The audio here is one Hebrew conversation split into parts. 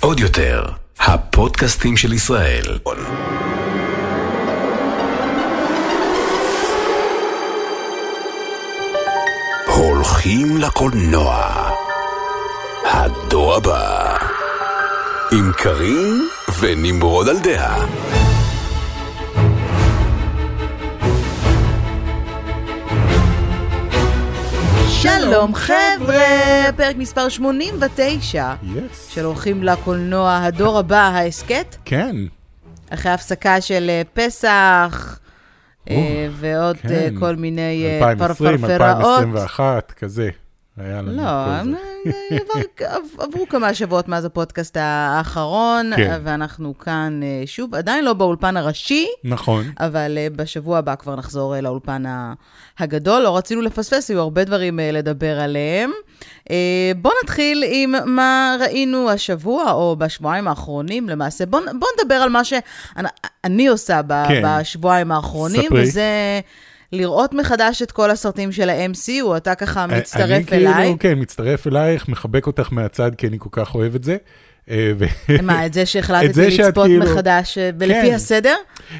עוד יותר, הפודקאסטים של ישראל. הולכים לקולנוע. הדור הבא. עם קארין ונמרוד על דעה. שלום חבר'ה, פרק מספר 89 יס. של הולכים לקולנוע הדור הבא, ההסכת, כן. אחרי הפסקה של אה, פסח אה, ועוד כן. אה, כל מיני אה, 2020, פרפרפראות. 2021, כזה. היה לנו לא, כל זה. אה, עבר- עברו כמה שבועות מאז הפודקאסט האחרון, כן. ואנחנו כאן אה, שוב, עדיין לא באולפן הראשי. נכון. אבל uh, בשבוע הבא כבר נחזור לאולפן הגדול. לא רצינו לפספס, היו הרבה דברים לדבר עליהם. בואו נתחיל עם מה ראינו השבוע, או בשבועיים האחרונים למעשה. בואו בוא נדבר על מה שאני עושה ב, כן. בשבועיים האחרונים, ספרי. וזה לראות מחדש את כל הסרטים של ה-MCU, אתה ככה אני מצטרף כאילו, אליי. כן, מצטרף אלייך, מחבק אותך מהצד, כי אני כל כך אוהב את זה. אה, מה, את זה שהחלטתי לצפות כאילו- מחדש ולפי כן. הסדר?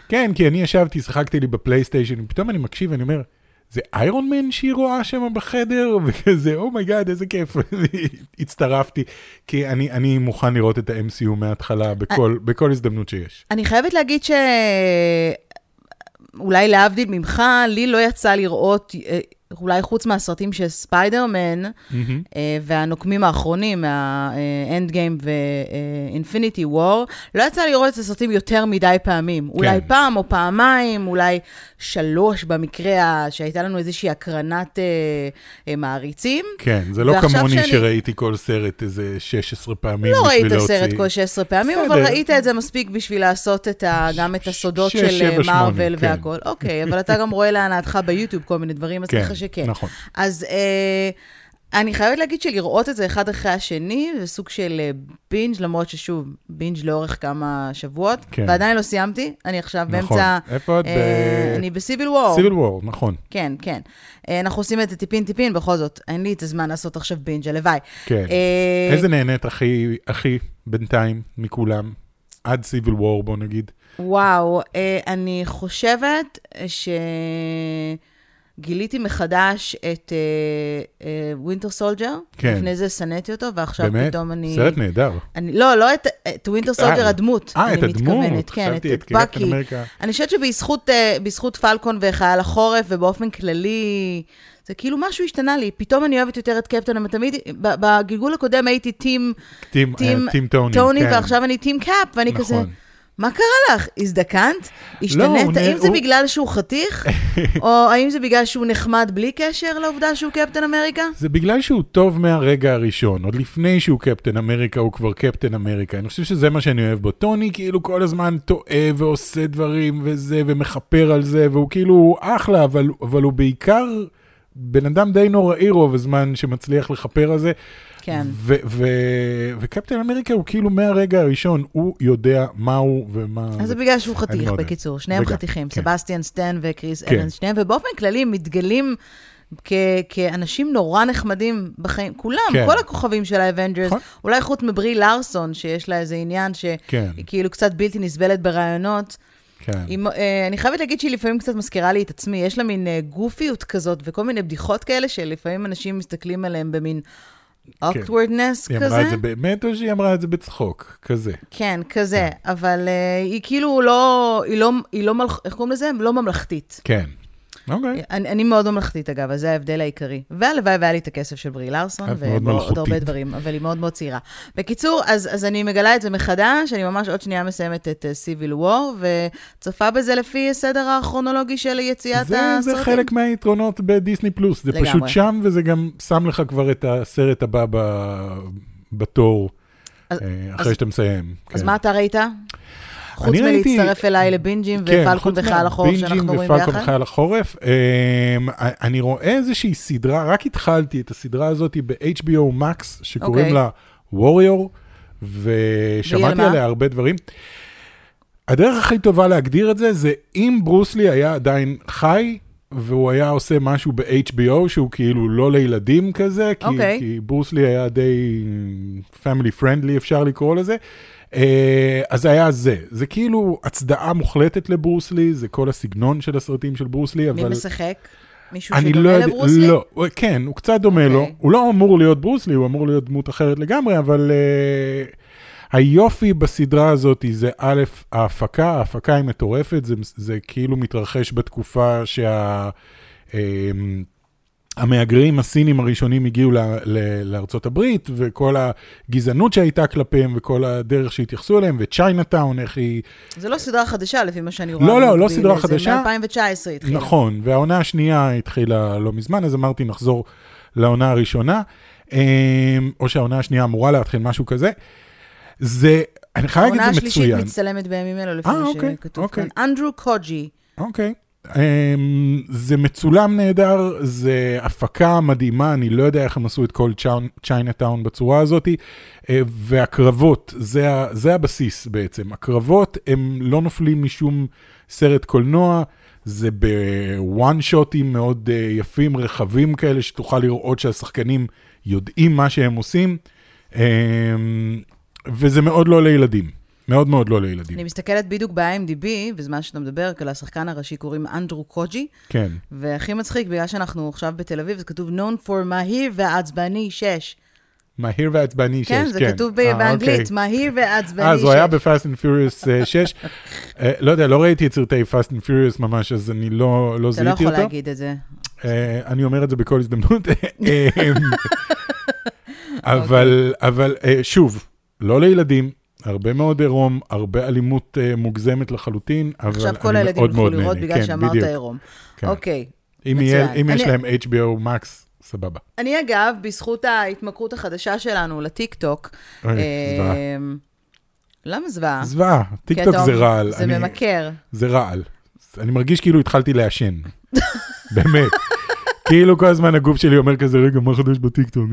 כן, כי אני ישבתי, שיחקתי לי בפלייסטיישן, ופתאום אני מקשיב ואני אומר, זה Iron Man שהיא רואה שם בחדר? וכזה, oh my god, איזה כיף. הצטרפתי, כי אני, אני מוכן לראות את ה-MCU מההתחלה בכל, בכל הזדמנות שיש. אני חייבת להגיד ש... אולי להבדיל ממך, לי לא יצא לראות, אה, אולי חוץ מהסרטים של ספיידרמן, מהמם. אה, והנוקמים האחרונים, מה-End Game ו-Infinity War, לא יצא לי לראות את הסרטים יותר מדי פעמים. אולי פעם או פעמיים, אולי שלוש במקרה שהייתה לנו איזושהי הקרנת אה, אה, מעריצים. כן, זה לא כמוני שאני- שראיתי כל סרט איזה 16 פעמים לא בשביל ראית להוציא. סרט כל 16 פעמים, אבל בסדר. ראית את זה מספיק בשביל לעשות את ה, גם את הסודות שש, של מארוול כן. והכל. אוקיי, אבל אתה גם רואה להנאתך ביוטיוב כל מיני דברים, אז כן, ככה שכן. נכון. אז אה, אני חייבת להגיד שלראות את זה אחד אחרי השני, זה סוג של אה, בינג', למרות ששוב, בינג' לאורך כמה שבועות, כן. ועדיין לא סיימתי, אני עכשיו נכון. באמצע... איפה את? אה, אני בסיביל וור. סיביל War, נכון. כן, כן. אה, אנחנו עושים את זה טיפין-טיפין, בכל זאת, אין לי את הזמן לעשות עכשיו בינג', הלוואי. כן. אה, איזה נהנית הכי, הכי בינתיים מכולם? עד Civil War, בוא נגיד. וואו, אה, אני חושבת שגיליתי מחדש את Winter Soldier. כן. לפני זה שנאתי אותו, ועכשיו באמת? פתאום אני... סרט נהדר. אני, לא, לא את Winter Soldier, אה, הדמות, אה, אני את הדמות. מתכוונת, כן, את, את בקי. אני חושבת שבזכות בזכות פלקון וחייל החורף, ובאופן כללי, זה כאילו משהו השתנה לי. פתאום אני אוהבת יותר את קפטן, אבל תמיד, בגלגול הקודם הייתי טים, טים, טים, אה, טים טוני. טוני, כן. ועכשיו אני טים קאפ, ואני כזה, נכון. מה קרה לך? הזדקנת? השתנית? הוא נ- האם זה בגלל שהוא חתיך? או האם זה בגלל שהוא נחמד בלי קשר לעובדה שהוא קפטן אמריקה? זה בגלל שהוא טוב מהרגע הראשון, עוד לפני שהוא קפטן אמריקה, הוא כבר קפטן אמריקה. אני חושב שזה מה שאני אוהב בו. טוני כאילו כל הזמן טועה ועושה דברים וזה, ומכפר על זה, והוא כאילו אחלה, אבל, אבל הוא בעיקר בן אדם די נוראי רוב הזמן שמצליח לכפר על זה. כן. ו- ו- וקפטן אמריקה הוא כאילו מהרגע הראשון, הוא יודע מה הוא ומה... אז זה בגלל שהוא חתיך. בקיצור. שניהם חתיכים, כן. סבסטיאן סטן וקריס כן. אבנס, שניהם, ובאופן כללי מתגלים כ- כאנשים נורא נחמדים בחיים. כולם, כן. כל הכוכבים של ה Avengers, נכון. אולי חוץ מברי לארסון, שיש לה איזה עניין שהיא כן, כאילו קצת בלתי נסבלת ברעיונות. כן. היא, אה, אני חייבת להגיד שהיא לפעמים קצת מזכירה לי את עצמי, יש לה מין אה, גופיות כזאת וכל מיני בדיחות כאלה שלפעמים אנשים מסתכלים עליהם במין awkwardness היא כזה. אמרה את זה באמת או שהיא אמרה את זה בצחוק? כזה. כן, כזה, אבל אה, היא כאילו לא, היא לא, היא לא, מלכ- איך קוראים לזה? לא ממלכתית. כן. אוקיי. אני, אני מאוד ממלכתית, אגב, אז זה ההבדל העיקרי. והלוואי והיה לי את הכסף של ברי לארסון, ועוד. הרבה דברים, אבל היא מאוד מאוד צעירה. בקיצור, אז, אז אני מגלה את זה מחדש, אני ממש עוד שנייה מסיימת את סיביל וור, וצופה בזה לפי הסדר הכרונולוגי של יציאת זה, הסרטים. זה חלק מהיתרונות בדיסני פלוס, זה לגמרי. פשוט שם, וזה גם שם לך כבר את הסרט הבא ב... בתור, אז- אה, אז- אחרי שאתה מסיים. אז כן. מה אתה ראית? חוץ מלהצטרף אליי לבינג'ים כן, ופלקון וחייל החורף שאנחנו רואים ופלקון ביחד? וחייל החורף, אמ, אני רואה איזושהי סדרה, רק התחלתי את הסדרה הזאת ב-HBO Max, שקוראים אוקיי. לה Warrior, ושמעתי? עליה הרבה דברים. הדרך הכי טובה להגדיר את זה, זה אם ברוסלי היה עדיין חי, והוא היה עושה משהו ב-HBO שהוא כאילו לא לילדים כזה, כי, אוקיי. כי ברוסלי היה די family friendly אפשר לקרוא לזה. אה, אז זה היה זה, זה כאילו הצדעה מוחלטת לברוסלי, זה כל הסגנון של הסרטים של ברוסלי, אבל... מי משחק? מישהו אני לא שדומה יודע, לברוסלי? לא, כן, הוא קצת דומה לו. אוקיי. הוא לא אמור להיות ברוסלי, הוא אמור להיות דמות אחרת לגמרי, אבל uh, היופי בסדרה הזאת זה א', ההפקה, ההפקה היא מטורפת, זה, זה כאילו מתרחש בתקופה שה... um, המהגרים הסינים הראשונים הגיעו ל, ל, לארצות הברית, וכל הגזענות שהייתה כלפיהם, וכל הדרך שהתייחסו אליהם, וצ'יינאטאון, איך היא... זה לא סדרה חדשה, לפי מה שאני רואה. לא, לא, לא. סדרה זה חדשה. מ-2019 התחילה. נכון, והעונה השנייה התחילה לא מזמן, אז אמרתי נחזור לעונה הראשונה, אמ, או שהעונה השנייה אמורה להתחיל, משהו כזה. זה, אני חייב להגיד, העונה זה השלישית מצוין. מצטלמת בימים אלו, לפי אה, מה אוקיי, שכתוב אוקיי. כאן. אנדרו קוג'י. אוקיי. אמ, זה מצולם נהדר, זה הפקה מדהימה, אני לא יודע איך הם עשו את כל צ'יינאטאון בצורה הזאת, אה, והקרבות, זה, זה הבסיס בעצם. הקרבות הם לא נופלים משום סרט קולנוע, זה בוואן שוטים מאוד אה, יפים, רחבים כאלה, שתוכל לראות שהשחקנים יודעים מה שהם עושים, אמ, וזה מאוד לא לילדים. מאוד מאוד לא לילדים. אני מסתכלת בדיוק ב-IMDb, בזמן שאתה מדבר, כי לשחקן הראשי קוראים אנדרו קוג'י, כן. והכי מצחיק, בגלל שאנחנו עכשיו בתל אביב, זה כתוב known for מהיר ועצבני 6. מהיר ועצבני 6, כן, כן. זה כתוב ב- אה, באנגלית, אוקיי. מהיר ועצבני 6. אה, אז הוא היה ב-Fast and Furious אה, 6. אה, לא יודע, לא ראיתי את סרטי Fast and Furious ממש, אז אני לא לא אתה לא זיהיתי יכול אותו. להגיד את זה. אני אומר את זה בכל הזדמנות. אבל, שוב, לא לילדים, הרבה מאוד עירום, הרבה אלימות אה, מוגזמת לחלוטין, אבל עכשיו כל אני הילדים מאוד ילכו מאוד לראות נהנה. בגלל כן, שאמרת. עירום. כן. אוקיי. אם יהיה-. אם יש אני- להם HBO Max, סבבה. אני אגב, בזכות ההתמכרות החדשה שלנו לטיקטוק, זוועה. אמ, למה זוועה? זוועה, טיקטוק זה רעל. זה אני- ממכר. זה רעל. אני מרגיש כאילו התחלתי לעשן. באמת. כאילו כל הזמן הגוף שלי אומר כזה, רגע, מה חדש בטיקטוק?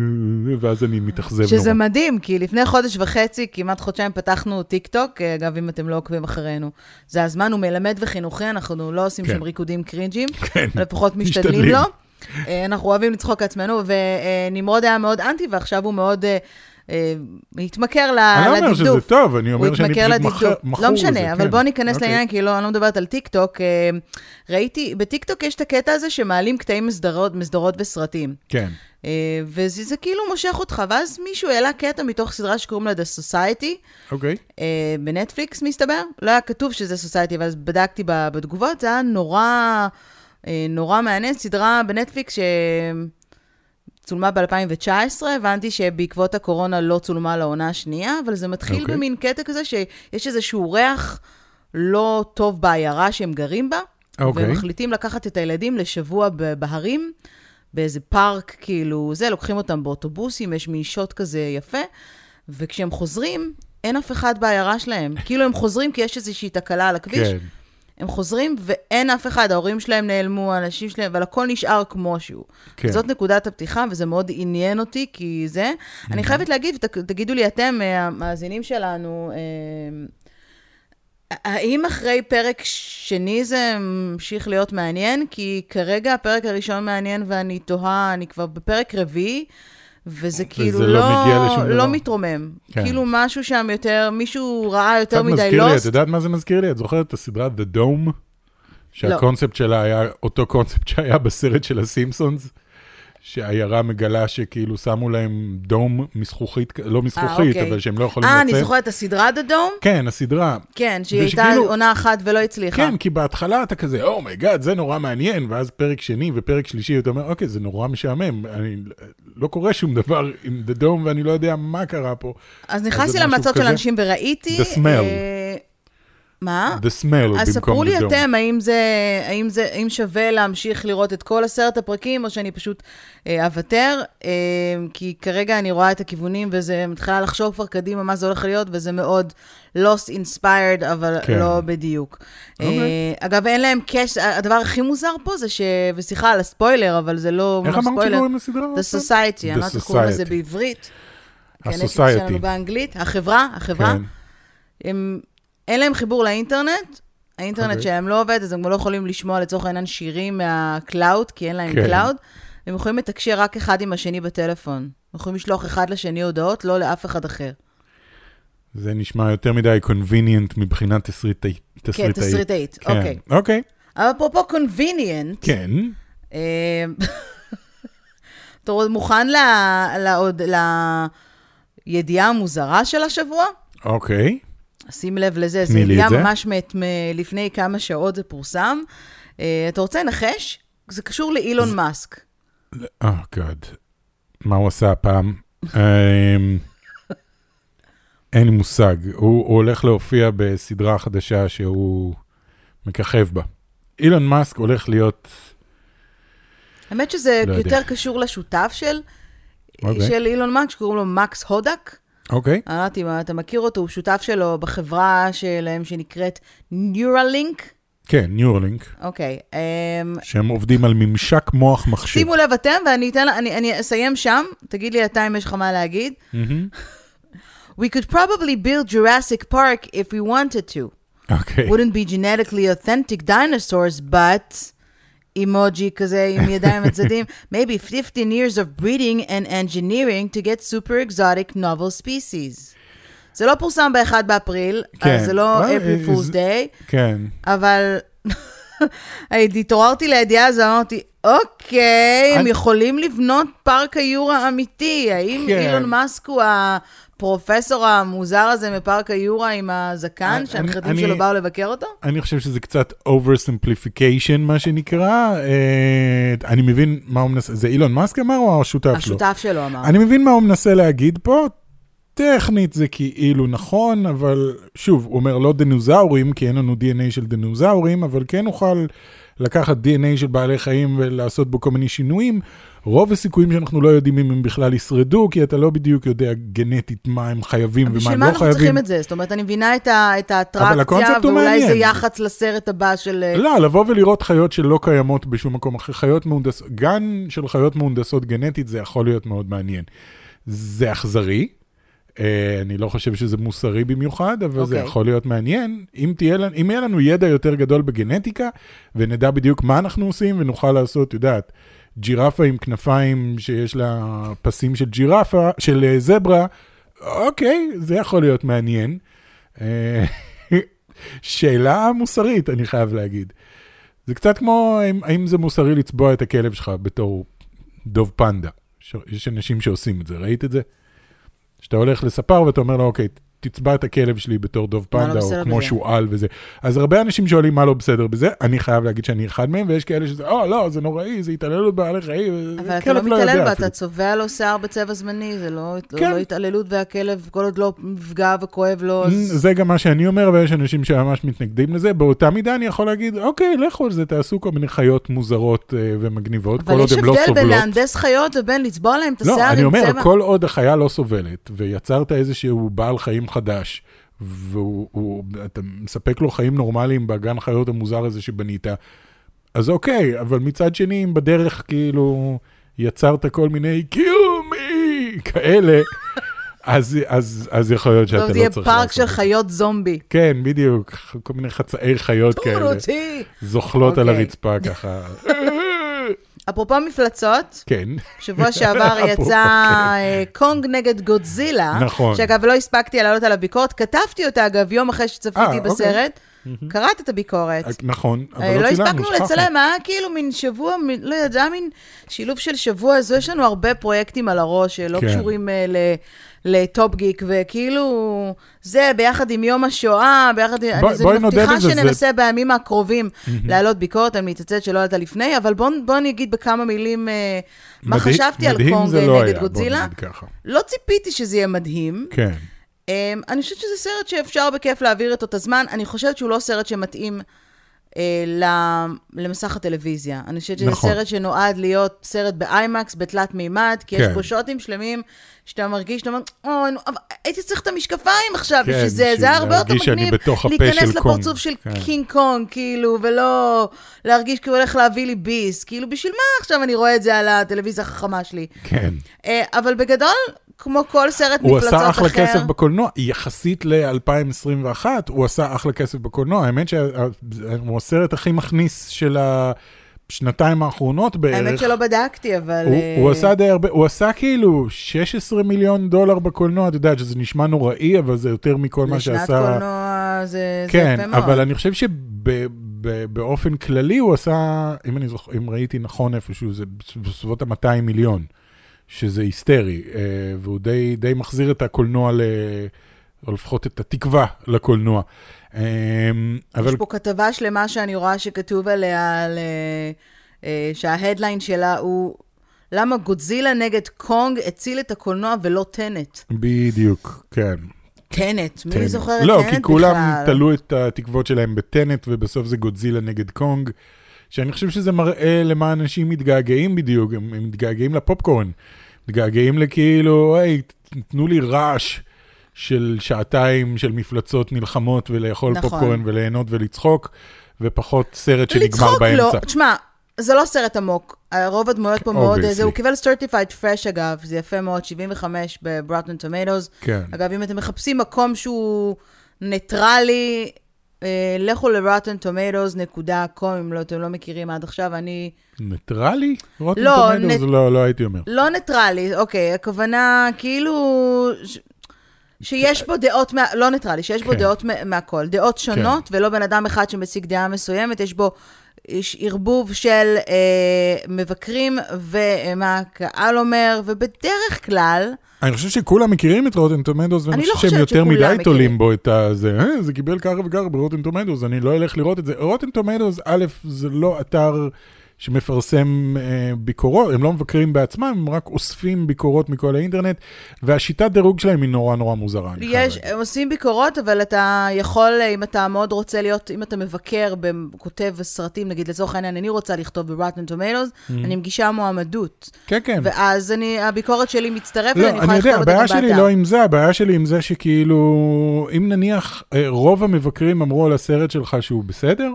ואז אני מתאכזב שזה נורא. מדהים, כי לפני חודש וחצי, כמעט חודשיים, פתחנו טיקטוק, אה, אגב, אם אתם לא עוקבים אחרינו. זה הזמן, הוא מלמד וחינוכי, אנחנו לא עושים כן. שם ריקודים cringe ים, כן, לפחות משתדלים. לו. אה, אנחנו אוהבים לצחוק לעצמנו, ונמרוד היה מאוד אנטי, ועכשיו הוא מאוד אה, אה, התמכר ל- אני לא אומר שזה. טוב, אני אומר שאני פשוט מכור לטיקטוק. מכור לא לזה, משנה, אבל כן. בואו ניכנס אוקיי. לעניין, כי לא, אני לא מדברת על טיקטוק. ראיתי, בטיקטוק יש את הקטע הזה שמעלים קטעים מסדרות, וסרטים. כן, וזה זה כאילו מושך אותך, ואז מישהו העלה קטע מתוך סדרה שקוראים לה The Society, אוקיי. אה, בנטפליקס מסתבר, לא היה כתוב שזה Society, אבל אז בדקתי בתגובות, זה היה נורא, נורא מעניין, סדרה בנטפליקס שצולמה ב-2019, הבנתי שבעקבות הקורונה לא צולמה לעונה השנייה, אבל זה מתחיל אוקיי. במין קטע כזה שיש איזשהו ריח לא טוב בעיירה שהם גרים בה, אוקיי. והם מחליטים לקחת את הילדים לשבוע בהרים. באיזה פארק, כאילו, זה, לוקחים אותם באוטובוסים, יש מין שוט כזה יפה, וכשהם חוזרים, אין אף אחד בעיירה שלהם. כאילו הם חוזרים כי יש איזושהי תקלה על הכביש, כן. הם חוזרים ואין אף אחד, ההורים שלהם נעלמו, האנשים שלהם, אבל הכל נשאר כמו שהוא. כן. זאת נקודת הפתיחה, וזה מאוד עניין אותי, כי זה... אני חייבת להגיב, ת, תגידו לי אתם, אה, המאזינים שלנו, אה, האם אחרי פרק שני זה המשיך להיות מעניין? כי כרגע הפרק הראשון מעניין ואני תוהה, אני כבר בפרק רביעי, וזה כאילו לא לא, דבר. לא מתרומם. כן. כאילו משהו שם יותר, מישהו ראה יותר מדי מזכיר לי, את לוסט. יודעת מה זה מזכיר לי? את זוכרת את הסדרה The Dome? שהקונספט שלה היה אותו קונספט שהיה בסרט של הסימפסונס? שהעיירה מגלה שכאילו שמו להם dome מזכוכית, לא מזכוכית, אוקיי. אבל שהם לא יכולים אה, אני לצאת. זוכרת את הסדרה The Dome? כן, הסדרה. כן, שהיא הייתה ושכאילו- עונה אחת ולא הצליחה. כן, כי בהתחלה אתה כזה, oh my god, זה נורא מעניין, ואז פרק שני ופרק שלישי, אתה אומר, אוקיי, זה נורא משעמם, אני, לא קורה שום דבר עם The Dome, ואני לא יודע מה קרה פה. אז נכנסתי להמלצות של? אנשים וראיתי... The smell. אה, מה? The smell אז ספרו לי. אתם, האם זה, האם זה, האם שווה להמשיך לראות את כל עשרת הפרקים, או שאני פשוט אה, אוותר, אה, כי כרגע אני רואה את הכיוונים, וזה, מתחילה לחשוב כבר קדימה מה זה הולך להיות, וזה מאוד lost inspired, אבל כן. לא בדיוק. אוקיי. אה, אגב, אין להם קשר, הדבר הכי מוזר פה זה ש... וסליחה על הספוילר, אבל זה לא איך מונח אמרת. שקוראים לסדרה? The Society, אני לא יודעת איך קוראים לזה. בעברית. כי הנטפליקס ה-Society. שלנו באנגלית, החברה, החברה. כן. הם, אין להם חיבור לאינטרנט, האינטרנט אוקיי. שלהם לא עובד, אז הם לא יכולים לשמוע לצורך העניין שירים מה cloud, כי אין להם כן. cloud. הם יכולים לתקשר רק אחד עם השני בטלפון. הם יכולים לשלוח אחד לשני הודעות, לא לאף אחד אחר. זה נשמע יותר מדי convenient מבחינת תסריטאי- כן, תסריטאית. תסריטאית, כן. אוקיי. אוקיי, אבל אפרופו convenient, כן. אה, אתה מוכן ל- לידיעה המוזרה של השבוע? אוקיי. שים לב לזה, זה. ממש מאת- מ- לפני כמה שעות זה פורסם. אה, אתה רוצה לנחש? זה קשור לאילון מאסק. אה, גאד. מה הוא עשה הפעם? אמ, אין לי מושג. הוא הוא הולך להופיע בסדרה חדשה שהוא מככב בה. אילון מאסק הולך להיות... האמת שזה לא יודע. יותר קשור לשותף של, אוקיי. של אילון מאסק, שקוראים לו מקס הודק. אוקיי. אני לא יודעת אם אתה מכיר אותו, הוא שותף שלו בחברה שלהם שנקראת Neuralink. כן, ניורלינק, אוקיי. אמ, שהם עובדים על ממשק מוח מחשב. שימו לב אתם, ואני אתן, אני, אני אסיים שם, תגיד לי אתה אם יש לך מה להגיד. מהמם. We could probably build Jurassic Park if we wanted to. אוקיי. wouldn't be genetically authentic dinosaurs, but אימוג'י כזה עם ידיים הצדדים, maybe 15 years of breeding and engineering to get super exotic novel species. זה לא פורסם ב-1 באפריל, כן. אז זה לא אה, April אה, Fool's Day, כן. אבל התעוררתי לידיעה הזו, אמרתי, אוקיי, הם אני- יכולים לבנות פארק היורה אמיתי. האם כן. אילון מאסק הוא הפרופסור המוזר הזה מפארק היורה עם הזקן, שהנכדים שלו באו לבקר אותו? אני חושב שזה קצת oversimplification, מה שנקרא. אה, אני מבין מה הוא מנסה, זה אילון מאסק אמר או השותף שלו? השותף שלו אמר. אני מבין מה הוא מנסה להגיד פה. טכנית זה כאילו נכון, אבל שוב, הוא אומר לא דינוזאורים, כי אין לנו DNA של דינוזאורים, אבל כן נוכל לקחת DNA של בעלי חיים ולעשות בו כל מיני שינויים. רוב הסיכויים שאנחנו לא יודעים אם הם בכלל ישרדו, כי אתה לא בדיוק יודע גנטית מה הם חייבים ומה בשביל הם מה לא אנחנו חייבים. צריכים את זה? זאת אומרת, אני מבינה את ה- את האטרקציה, ואולי זה. יח"צ לסרט הבא של... אה, לא, לבוא ולראות חיות שלא קיימות בשום מקום אחר, חיות מהונדסות, גן של חיות מהונדסות גנטית, זה יכול להיות מאוד מעניין. זה אכזרי, אה, אני לא חושב שזה מוסרי במיוחד, אבל זה אוקיי. יכול להיות מעניין. אם, תהיה, אם יהיה לנו ידע יותר גדול בגנטיקה, ונדע בדיוק מה אנחנו עושים, ונוכל לעשות, יודעת, ג'ירפה עם כנפיים שיש לה פסים של ג'ירפה, של אה, זברה, אוקיי, זה יכול להיות מעניין. אה, שאלה מוסרית, אני חייב להגיד. זה קצת כמו האם, האם זה מוסרי לצבוע את הכלב שלך בתור דוב פנדה. יש אנשים שעושים את זה, ראית את זה? שאתה הולך לספר ואתה אומר לו, אוקיי, תצבע את הכלב שלי בתור דוב לא פנדה, או בסדר כמו בזה? שועל וזה. אז הרבה אנשים שואלים מה לא בסדר בזה, אני חייב להגיד שאני אחד מהם, ויש כאלה שזה, או, לא, זה נוראי, זה התעללות בבעלי חיים, אבל אתה כלב לא מתעלל בה. אתה צובע לו שיער בצבע זמני, זה לא לא- כן. לא התעללות, והכלב, כל עוד לא נפגע וכואב לו, אז... זה גם מה שאני אומר, ויש אנשים שממש מתנגדים לזה. באותה מידה אני יכול להגיד, אוקיי, לכו על זה, תעשו כל מיני חיות מוזרות אה, ומגניבות, כל אבל עוד יש הן לא הבדל בין סובלות. להנדס חיות ובין לצבוע להם את לא, השיער אני עם אומר, צבע. כל עוד החיה לא סובלת, ויצרת איזשהו בעל חיים חדש, ואתה מספק לו חיים נורמליים בגן חיות המוזר הזה שבנית, אז אוקיי, אבל מצד שני, אם בדרך כאילו יצרת כל מיני קיומי כאלה, אז, אז, אז יכול להיות שאתה לא זה יהיה צריך פארק לעשות של את זה. חיות זומבי. כן, בדיוק, כל מיני חצאי חיות כאלה, אותי. זוחלות על אוקיי. הרצפה ככה. אפרופו מפלצות, כן, שבוע שעבר יצא אה, קונג נגד גודזילה. נכון. שאגב, לא הספקתי לעלות על הביקורת, כתבתי אותה, אגב, יום אחרי אה, שצפיתי אוקיי. בסרט. קראת את הביקורת. נכון, אבל אה, לא לא צילמנו, הספקנו שכחנו. לצלם, היה כאילו מין שבוע, לא היה מין שילוב של שבוע, אז יש לנו הרבה פרויקטים על הראש שלא כן. קשורים אה, ל- לטופ גיק, וכאילו, זה ביחד עם יום השואה, ביחד עם... בואי- אז בואי אני נודה מבטיחה בזה, זה- שננסה בימים הקרובים להעלות ביקורת, אני מתעצת שלא עלתה לפני, אבל בואו בוא אני אגיד בכמה מילים אה, מה מדהים- חשבתי על קונג לא נגד היה, בוא גודזילה. לא ציפיתי שזה יהיה מדהים. כן. Um, אני חושבת שזה סרט שאפשר בכיף להעביר את הזמן. אני חושבת שהוא לא סרט שמתאים למסך הטלוויזיה. אני חושבת שזה נכון. סרט שנועד להיות סרט ב IMAX, בתלת מימד, כי יש כן. פה שוטים שלמים שאתה מרגיש, שאתה אומר, אוי, אבל הייתי צריך את המשקפיים עכשיו כן, בשביל זה, זה היה הרבה יותר מגניב להיכנס. לפרצוף של כן. קינג קונג, כאילו, ולא להרגיש כאילו הולך להביא לי ביס. כאילו, בשביל מה עכשיו אני רואה את זה על הטלוויזיה החכמה שלי? כן. אה, אבל בגדול, כמו כל סרט הוא מפלצות עשה אחלה אחר. כסף בקולנוע, יחסית ל-2021, הוא עשה אחלה כסף בקולנוע. האמת שהוא הסרט הכי מכניס של השנתיים האחרונות בערך. האמת שלא בדקתי, אבל... הוא, אה, הוא עשה די הרבה, הוא עשה כאילו 16 מיליון דולר בקולנוע, אתה יודע שזה נשמע נוראי, אבל זה יותר מכל מה לשנת שעשה... קולנוע זה, כן, זה יפה מאוד. אבל אני חושב שבאופן כללי הוא עשה, אם אני זוכר, אם ראיתי נכון איפשהו, זה בסביבות ה-200 מיליון, שזה היסטרי, אה, והוא די, די מחזיר את הקולנוע, ל... או לפחות את התקווה לקולנוע. אבל יש פה כתבה שלמה שאני רואה שכתוב עליה, על, אה, אה, שההדליין שלה הוא למה גודזילה נגד קונג הציל את הקולנוע ולא טנט. בדיוק, כן. טנט, מי טנט. זוכר את טנט לא, בכלל? כי כולם תלו את התקוות שלהם ב Tenet, ובסוף זה גודזילה נגד קונג, שאני חושב שזה מראה למה אנשים מתגעגעים בדיוק, הם מתגעגעים לפופקורן. מתגעגעים לכאילו, היי, תנו לי רעש של שעתיים של מפלצות נלחמות ולאכול נכון. פופקורן וליהנות ולצחוק, ופחות סרט שנגמר לצחוק באמצע. לא, תשמע, זה לא סרט עמוק. רוב הדמויות פה מאוד, Obviously. זה, הוא קיבל certified fresh אגב, זה יפה מאוד, 75 ב ברוטן Rotten Tomatoes. כן. אגב, אם אתם מחפשים מקום שהוא ניטרלי, אה, לכו ל-rottentomatoes.com, אם לא, אתם לא מכירים עד עכשיו, אני... ניטרלי? Rotten לא, Tomatoes? נט- לא, לא הייתי אומר. לא ניטרלי, אוקיי, הכוונה כאילו... ש... שיש בו דעות, מה... לא ניטרלי, שיש בו כן. דעות מה- מהכל, דעות שונות, ולא בן אדם אחד שמציג דעה מסוימת, יש בו ערבוב של אה, מבקרים ומה הקהל אומר, ובדרך כלל, אני חושב שכולם מכירים את Rotten Tomatoes, ואני אני לא חושב שהם יותר מדי. תולים בו את הזה. "אה, זה קיבל ככה וככה ב Rotten Tomatoes, אני לא אלך לראות את זה. Rotten Tomatoes, א', זה לא אתר שמפרסם אה, ביקורות, הם לא מבקרים בעצמם, הם רק אוספים ביקורות מכל האינטרנט, והשיטת דירוג שלהם היא נורא נורא מוזרה. יש. הם עושים ביקורות, אבל אתה יכול, אם אתה מאוד רוצה להיות, אם אתה מבקר, כותב סרטים, נגיד לצורך העניין, אני רוצה לכתוב ב-Rotten Tomatoes, אני מגישה מועמדות. כן, כן. ואז אני, הביקורת שלי מצטרפת, לא, אני יכולה לכתוב אותה הבעיה גם באתר. שלי לא עם זה, הבעיה שלי עם זה שכאילו, אם נניח אה, רוב המבקרים אמרו על הסרט שלך שהוא בסדר,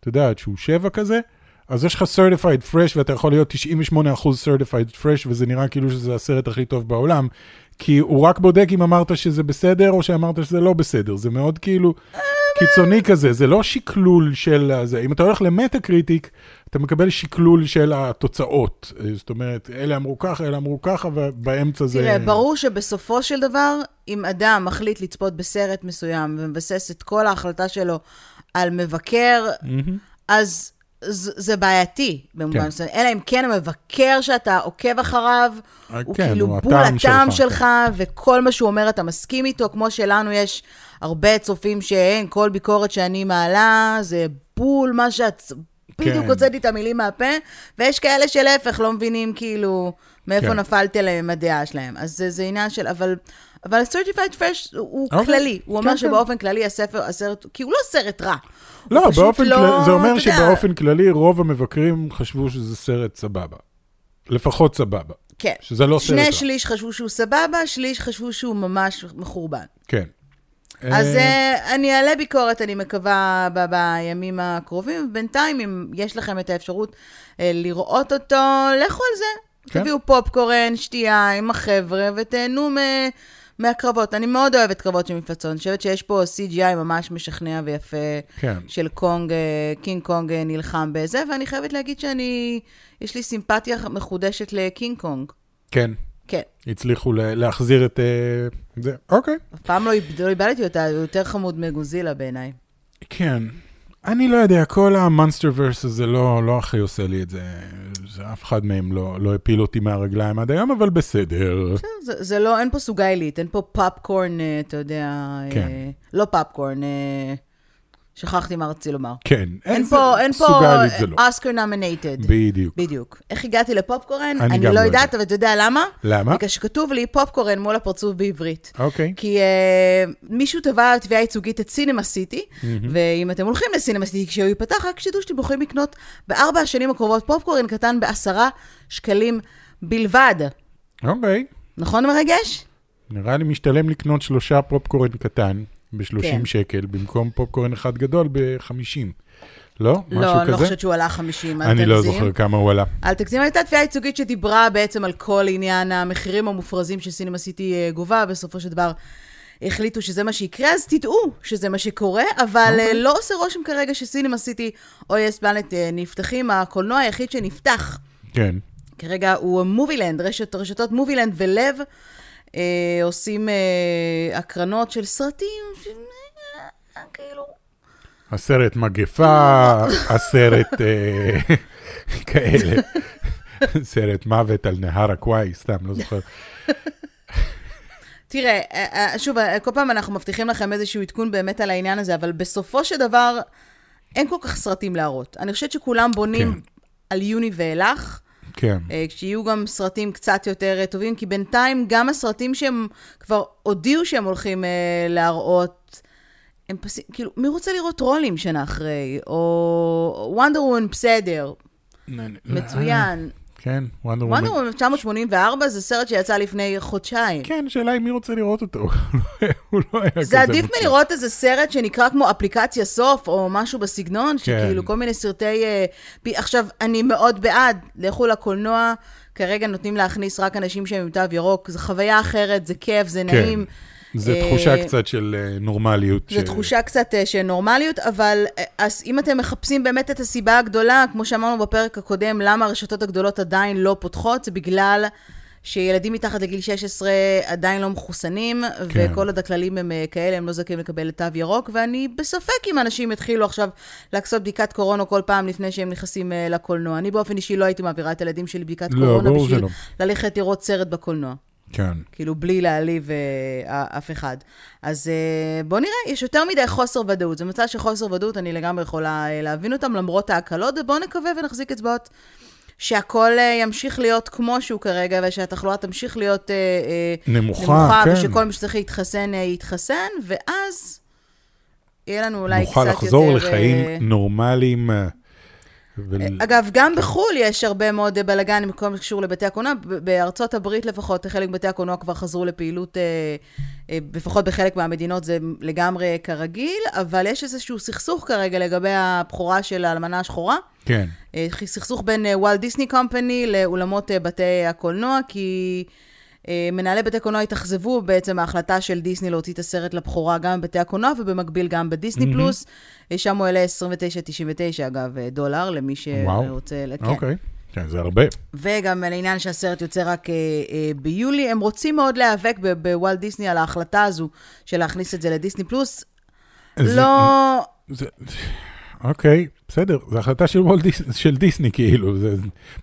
אתה יודע, שהוא שבע כזה, אז יש לך certified fresh ואתה יכול להיות 98% certified fresh וזה נראה כאילו שזה הסרט הכי טוב בעולם, כי הוא רק בודק אם אמרת שזה בסדר או שאמרת שזה לא בסדר, זה מאוד כאילו קיצוני כזה, זה לא שקלול של זה. אם אתה הולך למטה קריטיק, אתה מקבל שקלול של התוצאות. זאת אומרת, אלה אמרו ככה, אלה אמרו ככה, ובאמצע זה... תראה, ברור שבסופו של דבר, אם אדם מחליט לצפות בסרט מסוים ומבסס את כל ההחלטה שלו על מבקר, אז זה, בעייתי, במובן כן. מסוים. אלא אם כן המבקר שאתה עוקב אחריו, אה, הוא כן, כאילו הוא בול הטעם הטעם שלך, שלך, וכל מה שהוא אומר אתה מסכים איתו, כמו שלנו יש הרבה צופים שאין, כל ביקורת שאני מעלה, זה בול מה שאת... בדיוק כן. הוצאתי את המילים מהפה, ויש כאלה שלהפך לא מבינים כאילו מאיפה כן. נפלתי עליהם הדעה שלהם. אז זה, זה עניין של, אבל, אבל certified fresh הוא, הוא אוקיי. כללי. הוא אומר כן, כן. שבאופן כללי הספר, הסרט, כי הוא לא סרט רע. לא, באופן לא, כללי, זה אומר שבאופן כללי רוב המבקרים חשבו שזה סרט סבבה. לפחות סבבה. כן. שזה לא סרט שני רע. שליש חשבו שהוא סבבה, שליש חשבו שהוא ממש מחורבן. כן. אז אה, אה, אני אעלה ביקורת, אני מקווה, ב- בימים הקרובים. בינתיים, אם יש לכם את האפשרות אה, לראות אותו, לכו על זה. כן. תביאו פופקורן, שתייה עם החבר'ה, ותהנו מ- מהקרבות. אני מאוד אוהבת קרבות של מפלצות. אני חושבת שיש פה CGI ממש משכנע ויפה כן. של קונג, קינג קונג נלחם בזה, ואני חייבת להגיד שאני, יש לי סימפתיה מחודשת לקינג קונג. כן. כן. הצליחו לה- להחזיר את זה. אוקיי. אף פעם לא לא איבדתי אותה, הוא יותר חמוד מגודזילה בעיניי. כן. אני לא יודע, כל המונסטר ורס הזה לא, לא הכי עושה לי את זה. זה אף אחד מהם לא, לא הפיל אותי מהרגליים עד היום, אבל בסדר. זה, זה לא, אין פה סוגה עילית, אין פה פופקורן, אה, אתה יודע, כן. אה, לא פופקורן, אה, שכחתי מה רציתי לומר. כן. אין פה, אין פה סוגלית זה לא. אוסקר נומינטד. בדיוק. בדיוק. איך הגעתי לפופקורן? אני אני גם לא לא יודעת, יודע. אבל אתה יודע למה? למה? בגלל שכתוב לי פופקורן מול הפרצוף בעברית. אוקיי. כי uh, מישהו תבע תביעה ייצוגית את סינמה סיטי, ואם אתם הולכים לסינמה סיטי כשהוא ייפתח, רק שתדעו שאתם יכולים לקנות בארבע השנים הקרובות פופקורן קטן בעשרה שקלים בלבד. אוקיי. נכון מרגש? נראה לי משתלם לקנות שלושה פופקורן קטן. ב-30 כן. שקל, במקום פופקורן אחד גדול ב-50. לא? משהו לא, אני לא כזה? חושבת שהוא עלה 50, אל אני לא תגזים. זוכר כמה הוא עלה. אל תגזים, הייתה תביעה ייצוגית שדיברה בעצם על כל עניין המחירים המופרזים שסינמה סיטי אה, גובה, בסופו של דבר החליטו שזה מה שיקרה, אז תדעו שזה מה שקורה, אבל אוקיי. אה, לא עושה רושם כרגע שסינמה סיטי או יס פלנט אה, נפתחים. הקולנוע היחיד שנפתח כן. כרגע הוא מובילנד, רשת, רשתות מובילנד ולב אה, עושים אה, הקרנות של סרטים, ש... אה, כאילו... הסרט מגפה, הסרט אה, כאלה. סרט מוות על נהר הקוואי, סתם, לא זוכר. תראה, אה, אה, שוב, כל פעם אנחנו מבטיחים לכם איזשהו עדכון באמת על העניין הזה, אבל בסופו של דבר, אין כל כך סרטים להראות. אני חושבת שכולם בונים כן. על יוני ואילך, כן. אה, כשיהיו גם סרטים קצת יותר אה, טובים, כי בינתיים גם הסרטים שהם כבר הודיעו שהם הולכים אה, להראות, הם פסים, כאילו, מי רוצה לראות טרולים שנה אחרי? או וונדר וומן בסדר, מצוין. כן, וונדר וונדר וומן. וומן 1984 זה סרט שיצא לפני חודשיים. כן, השאלה היא מי רוצה לראות אותו. הוא לא היה כזה זה עדיף. מלראות איזה סרט שנקרא כמו אפליקציה סוף, או משהו בסגנון, שכאילו כל מיני סרטי... אה, עכשיו, אני מאוד בעד, לכו לקולנוע, כרגע נותנים להכניס רק אנשים שהם עם תו ירוק, זו חוויה אחרת, זה כיף, זה כן. נעים. זה אה, תחושה קצת של אה, נורמליות. זו ש- תחושה קצת אה, של נורמליות, אבל אז אם אתם מחפשים באמת את הסיבה הגדולה, כמו שאמרנו בפרק הקודם, למה הרשתות הגדולות עדיין לא פותחות, זה בגלל שילדים מתחת לגיל 16 עדיין לא מחוסנים, כן. וכל עוד הכללים הם כאלה, הם לא זכאים לקבל תו ירוק, ואני בספק אם אנשים יתחילו עכשיו לעשות בדיקת קורונה כל פעם לפני שהם נכנסים לקולנוע. אני באופן אישי לא הייתי מעבירה את הילדים שלי בדיקת לא, קורונה בשביל שלא. ללכת לראות סרט בקולנוע. כן. כאילו, בלי להעליב אה, אף אחד. אז אה, בואו נראה, יש יותר מדי חוסר ודאות. זה מצב של חוסר ודאות, אני לגמרי יכולה אה, להבין אותם, למרות ההקלות, ובואו נקווה ונחזיק אצבעות שהכל אה, ימשיך להיות כמו שהוא כרגע, ושהתחלואה תמשיך להיות אה, נמוכה, נמוכה כן. ושכל מי שצריך להתחסן, יתחסן, ואז יהיה לנו אולי קצת נוכל יותר... לחזור אה, לחיים נורמליים. ול- אגב, גם בחו"ל יש הרבה מאוד בלאגן בכל מה שקשור לבתי הקולנוע. בארצות הברית לפחות, חלק מבתי הקולנוע כבר חזרו לפעילות, אה, אה, לפחות בחלק מהמדינות זה לגמרי כרגיל, אבל יש איזשהו סכסוך כרגע לגבי הבכורה של האלמנה השחורה. כן. אה, סכסוך בין וולט דיסני קומפני לאולמות בתי הקולנוע, כי מנהלי בתי קולנוע התאכזבו בעצם מההחלטה של דיסני להוציא את הסרט לבכורה גם בבתי הקולנוע ובמקביל גם בדיסני מהמם. פלוס. אה, שם הוא עולה 29.99 אגב, אה, דולר, למי וואו. שרוצה... כן. אוקיי. כן, זה הרבה. וגם על העניין שהסרט יוצא רק אה, אה, ביולי, הם רוצים מאוד להיאבק ב- בוולט דיסני על ההחלטה הזו של להכניס את זה לדיסני פלוס. זה- לא... זה- אוקיי, בסדר, זו החלטה של דיס- של דיסני, כאילו, זה-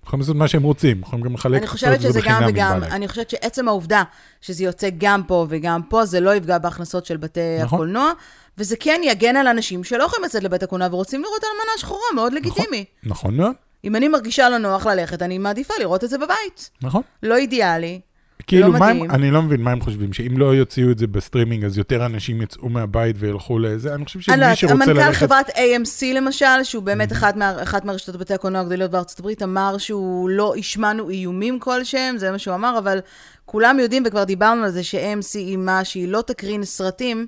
יכולים לעשות מה שהם רוצים, יכולים גם לחלק אני חושבת שזה גם וגם. אני חושבת שעצם העובדה שזה יוצא גם פה וגם פה, זה לא יפגע בהכנסות של בתי נכון. הקולנוע, וזה כן יגן על אנשים שלא יכולים לצאת לבית הקולנוע ורוצים לראות אלמנה שחורה, מאוד לגיטימי. נכון מאוד, אם אני מרגישה לא נוח ללכת, אני מעדיפה לראות את זה בבית. נכון. לא אידיאלי. כאילו, מה הם. אני לא מבין מה הם חושבים, שאם לא יוציאו את זה בסטרימינג, אז יותר אנשים יצאו מהבית וילכו לזה, אני חושב לא שמי יודעת, שרוצה המנכ"ל ללכת... חברת AMC למשל, שהוא באמת אחת, מה, אחת מהרשתות בתי הקולנוע הגדולות בארצות הברית, אמר שהוא לא השמענו איומים כלשהם, זה מה שהוא אמר, אבל כולם יודעים, וכבר דיברנו על זה, ש-AMC איימה שהיא לא תקרין סרטים,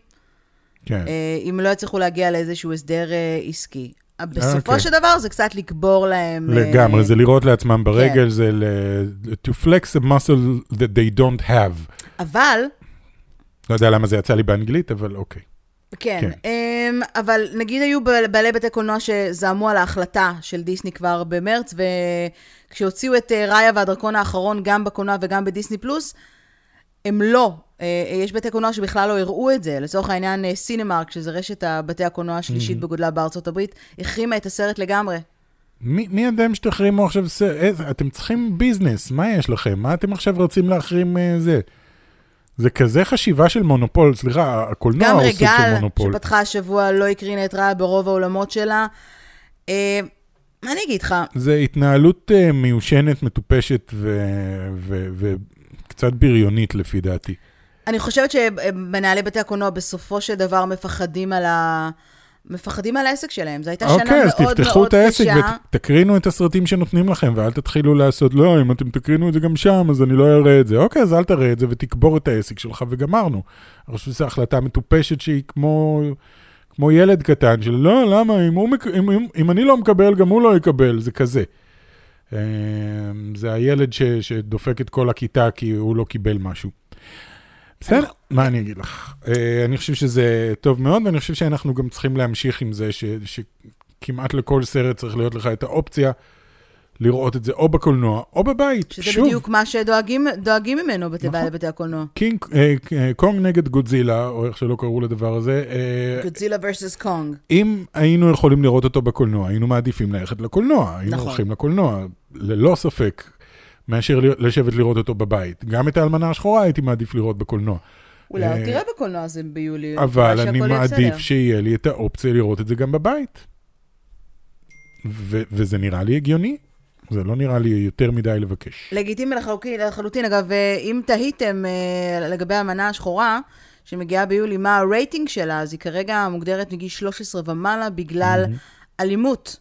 כן, אה, אם לא יצליחו להגיע לאיזשהו הסדר אה, עסקי. בסופו אוקיי. של דבר זה קצת לקבור להם... אה, לגמרי, זה לירות לעצמם ברגל, כן. זה ל- to flex a muscle that they don't have. אבל, לא יודע למה זה יצא לי באנגלית, אבל אוקיי. כן, כן. אמ, אבל נגיד היו בעל- בעלי בתי קולנוע שזעמו על ההחלטה של דיסני כבר במרץ, וכשהוציאו את אה, ראיה והדרקון האחרון גם בקולנוע וגם בדיסני פלוס, הם לא. אה, יש בתי קולנוע שבכלל לא הראו את זה. לצורך העניין, אה, סינמרק, שזה רשת בתי הקולנוע השלישית בגודלה בארצות הברית, החרימה את הסרט לגמרי. מי, מי אתם שתחרימו עכשיו סרט? אתם צריכים ביזנס, מה יש לכם? מה אתם עכשיו רוצים להחרים אה, זה? זה כזה חשיבה של מונופול, סליחה, הקולנוע גם הוא סוג של רגל, מונופול. שפתחה השבוע, לא הקרינה את ראיה ברוב האולמות שלה. אה, מה אני אגיד לך? זה התנהלות מיושנת, מטופשת וקצת בריונית לפי דעתי. אני חושבת שמנהלי בתי הקולנוע בסופו של דבר מפחדים על, ה... מפחדים על העסק שלהם. זו הייתה שנה אוקיי, אז מאוד תפתחו מאוד את העסק קשה. ותקרינו את הסרטים שנותנים לכם, ואל תתחילו לעשות, לא, אם אתם תקרינו את זה גם שם, אז אני לא אראה את זה. אוקיי, אז אל תראה את זה ותקבור את העסק שלך, וגמרנו. אני חושב שזו החלטה מטופשת שהיא כמו, כמו ילד קטן, של לא, למה, אם, הוא, אם, אם, אם אני לא מקבל, גם הוא לא יקבל, זה כזה. אה, זה הילד ש, שדופק את כל הכיתה כי הוא לא קיבל משהו. בסדר, מה אני אגיד לך? אה, אני חושב שזה טוב מאוד, ואני חושב שאנחנו גם צריכים להמשיך עם זה, ש, שכמעט לכל סרט צריך להיות לך את האופציה לראות את זה או בקולנוע או בבית. שזה שוב, בדיוק מה שדואגים דואגים ממנו בתי נכון. לבתי הקולנוע. קינג, אה, אה, קונג נגד גודזילה, או איך שלא קראו לדבר הזה, גודזילה versus קונג. אם היינו יכולים לראות אותו בקולנוע, היינו מעדיפים ללכת לקולנוע, היינו נכון. הולכים לקולנוע, ללא ספק, מאשר לשבת לראות אותו בבית. גם את האלמנה השחורה הייתי מעדיף לראות בקולנוע. אולי אה, עוד תראה בקולנוע הזה ביולי. אבל אני מעדיף. שיהיה לי את האופציה לראות את זה גם בבית. ו- וזה נראה לי הגיוני, זה לא נראה לי יותר מדי לבקש. לגיטימי לחלוטין, לחלוטין. אגב, אה, אם תהיתם אה, לגבי המנה השחורה, שמגיעה ביולי, מה הרייטינג שלה, אז היא כרגע מוגדרת מגיל 13 ומעלה בגלל אלימות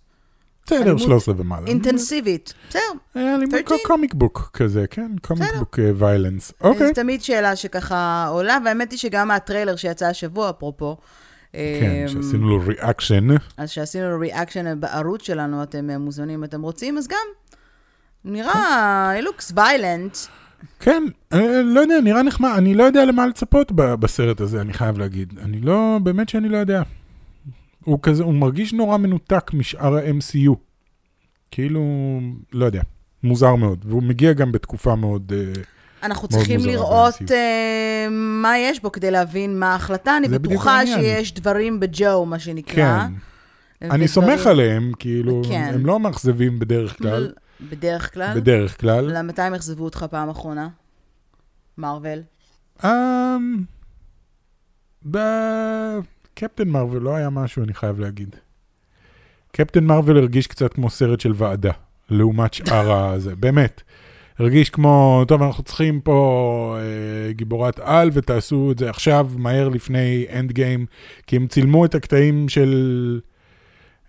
בסדר, אלימות 13 ומעלה. אינטנסיבית. בסדר. אה, אלימות 13. comic book כזה, כן? comic. book violence. אוקיי. זו תמיד שאלה שככה עולה, והאמת היא שגם הטריילר שיצא השבוע, אפרופו, כן, אה, שעשינו לו ריאקשן. אז שעשינו לו ריאקשן בערוץ שלנו, אתם אה, מוזמנים אם אתם רוצים, אז גם, נראה, it looks violent. כן, אה, לא יודע, נראה נחמד, אני לא יודע למה לצפות בסרט הזה, אני חייב להגיד. אני לא, באמת שאני לא יודע. הוא כזה, הוא מרגיש נורא מנותק משאר ה-MCU. כאילו, לא יודע, מוזר מאוד. והוא מגיע גם בתקופה מאוד... אה, אנחנו מאוד צריכים לראות. אה, מה יש בו כדי להבין מה ההחלטה. אני בטוחה. שיש דברים בג'ו, מה שנקרא. כן, אני סומך עליהם, כאילו, כן. הם לא מאכזבים בדרך כלל. בדרך כלל. בדרך כלל. למה, מתי הם אכזבו אותך פעם אחרונה? מארוול. אמ, בקפטן מרוויל לא היה משהו, אני חייב להגיד. קפטן מרוויל הרגיש קצת כמו סרט של ועדה, לעומת שאר הזה, באמת. הרגיש כמו, טוב, אנחנו צריכים פה אה, גיבורת על, ותעשו את זה עכשיו, מהר לפני אנד גיים, כי הם צילמו את הקטעים של...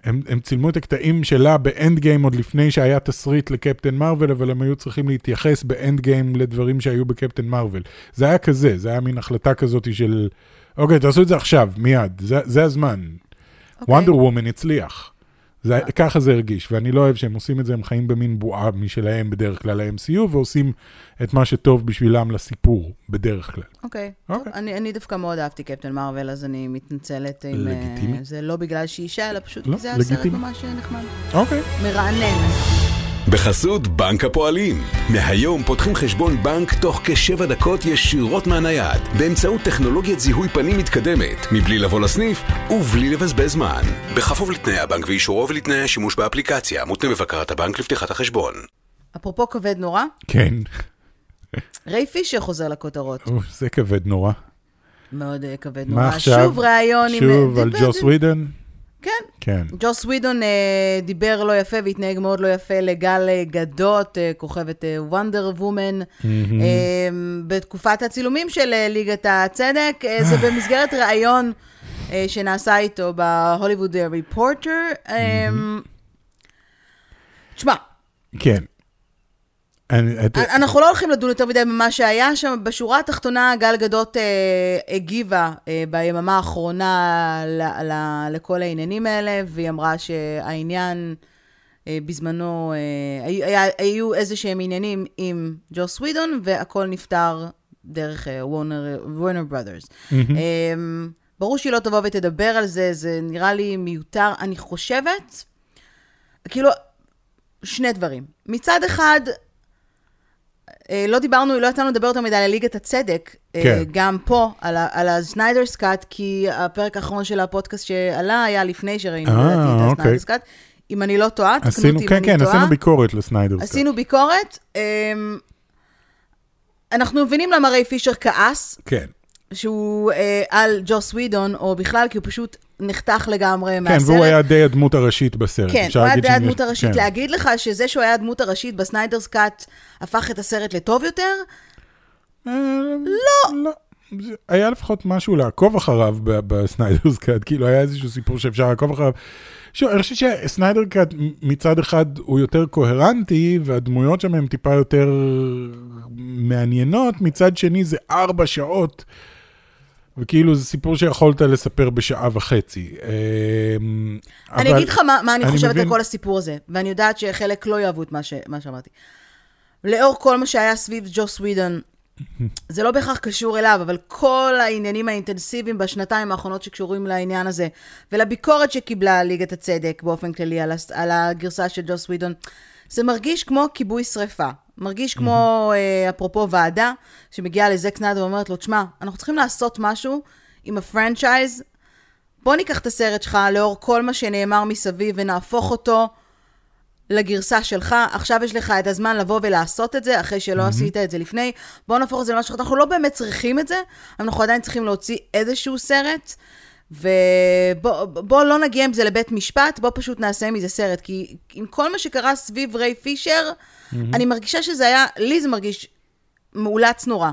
הם, הם צילמו את הקטעים שלה באנד גיים עוד לפני שהיה תסריט לקפטן מרוויל, אבל הם היו צריכים להתייחס באנד גיים לדברים שהיו בקפטן מרוויל. זה היה כזה, זה היה מין החלטה כזאת של, אוקיי, תעשו את זה עכשיו, מיד, זה, זה הזמן. וונדר וומן הצליח. זה, ככה זה הרגיש, ואני לא אוהב שהם עושים את זה, הם חיים במין בועה משלהם בדרך כלל ל-MCU, ועושים את מה שטוב בשבילם לסיפור, בדרך כלל. אוקיי. טוב, אוקיי. אני אני דווקא מאוד אהבתי קפטן מארוול, אז אני מתנצלת אם... אה, לגיטימי. זה לא בגלל שהיא אישה, אלא פשוט לא, כי זה היה סרט. ממש נחמד. אוקיי. מרענן. בחסות בנק הפועלים. מהיום פותחים חשבון בנק תוך כשבע דקות ישירות מהנייד, באמצעות טכנולוגיית זיהוי פנים מתקדמת, מבלי לבוא לסניף ובלי לבזבז זמן. בכפוף לתנאי הבנק ואישורו ולתנאי השימוש באפליקציה, מותנה בבקרת הבנק לפתיחת החשבון. אפרופו כבד נורא, כן, ריי פישר חוזר לכותרות. זה כבד נורא. מאוד אה, כבד נורא. מה עכשיו? שוב ראיון עם... שוב על דיבר- ג'וס ווידן? כן. כן. ג'וס ווידון אה, דיבר לא יפה והתנהג מאוד לא יפה לגל אה, גדות, אה, כוכבת וונדר וומן, אה, בתקופת הצילומים של אה, ליגת הצדק. אה, זה במסגרת ראיון אה, שנעשה איתו בהוליווד ריפורטר. אה, תשמע, כן. אני- את- אנחנו לא הולכים לדון יותר מדי במה שהיה שם. בשורה התחתונה, גל גדות אה, הגיבה אה, ביממה האחרונה ל, ל, לכל העניינים האלה, והיא אמרה שהעניין אה, בזמנו, אה, היה, היו איזה שהם עניינים עם ג'וס ווידון, והכל נפתר דרך וורנר ברודרס. אה, ברור שהיא לא תבוא ותדבר על זה, זה נראה לי מיותר. אני חושבת, כאילו, שני דברים. מצד אחד, אה, לא דיברנו, לא יצאנו לדבר יותר מדי על ליגת הצדק, אה, כן. גם פה, על, ה- על ה Snyder's Cut, כי הפרק האחרון של הפודקאסט שעלה היה לפני שראינו אה, לדעתי את אוקיי. ה Snyder's Cut. אם אני לא טועה, תקנו אותי אם כן, אני כן, טועה. עשינו ביקורת לסניידר. עשינו ביקורת. אמ, אנחנו מבינים למה ריי פישר כעס, כן. שהוא אה, על ג'וס ווידון, או בכלל, כי הוא פשוט נחתך לגמרי כן, מהסרט. והוא היה די הדמות הראשית בסרט. כן, הוא היה די הדמות הראשית. כן. להגיד לך שזה שהוא היה הדמות הראשית ב Snyder's Cut הפך את הסרט לטוב יותר? אה, לא. היה לפחות משהו לעקוב אחריו ב Snyder's Cut, כאילו היה איזשהו סיפור שאפשר לעקוב אחריו. שוב, אני חושב ש Snyder Cut מצד אחד הוא יותר קוהרנטי, והדמויות שם הן טיפה יותר מעניינות, מצד שני זה ארבע שעות, וכאילו זה סיפור שיכולת לספר בשעה וחצי. אמ, אני אגיד לך מה, מה אני אני חושבת מבין- על כל הסיפור הזה, ואני יודעת שחלק לא יאהבו את מה, ש, מה שאמרתי. לאור כל מה שהיה סביב ג'וס ווידון, זה לא בהכרח קשור אליו, אבל כל העניינים האינטנסיביים בשנתיים האחרונות שקשורים לעניין הזה, ולביקורת שקיבלה ליגת הצדק באופן כללי על, הס- על הגרסה של ג'וס ווידון, זה מרגיש כמו כיבוי שרפה. מרגיש כמו, אה, אפרופו ועדה, שמגיעה לזק סניידר ואומרת לו, תשמע, אנחנו צריכים לעשות משהו עם הפרנצ'ייז בוא ניקח את הסרט שלך לאור כל מה שנאמר מסביב ונהפוך אותו לגרסה שלך. עכשיו יש לך את הזמן לבוא ולעשות את זה, אחרי שלא mm-hmm. עשית את זה לפני. בוא נהפוך את זה למשהו. אנחנו לא באמת צריכים את זה, אנחנו עדיין צריכים להוציא איזשהו סרט. ובוא בוא לא נגיע עם זה לבית משפט, בוא פשוט נעשה מזה סרט. כי עם כל מה שקרה סביב ריי פישר, mm-hmm. אני מרגישה שזה היה, לי זה מרגיש מאולץ נורא.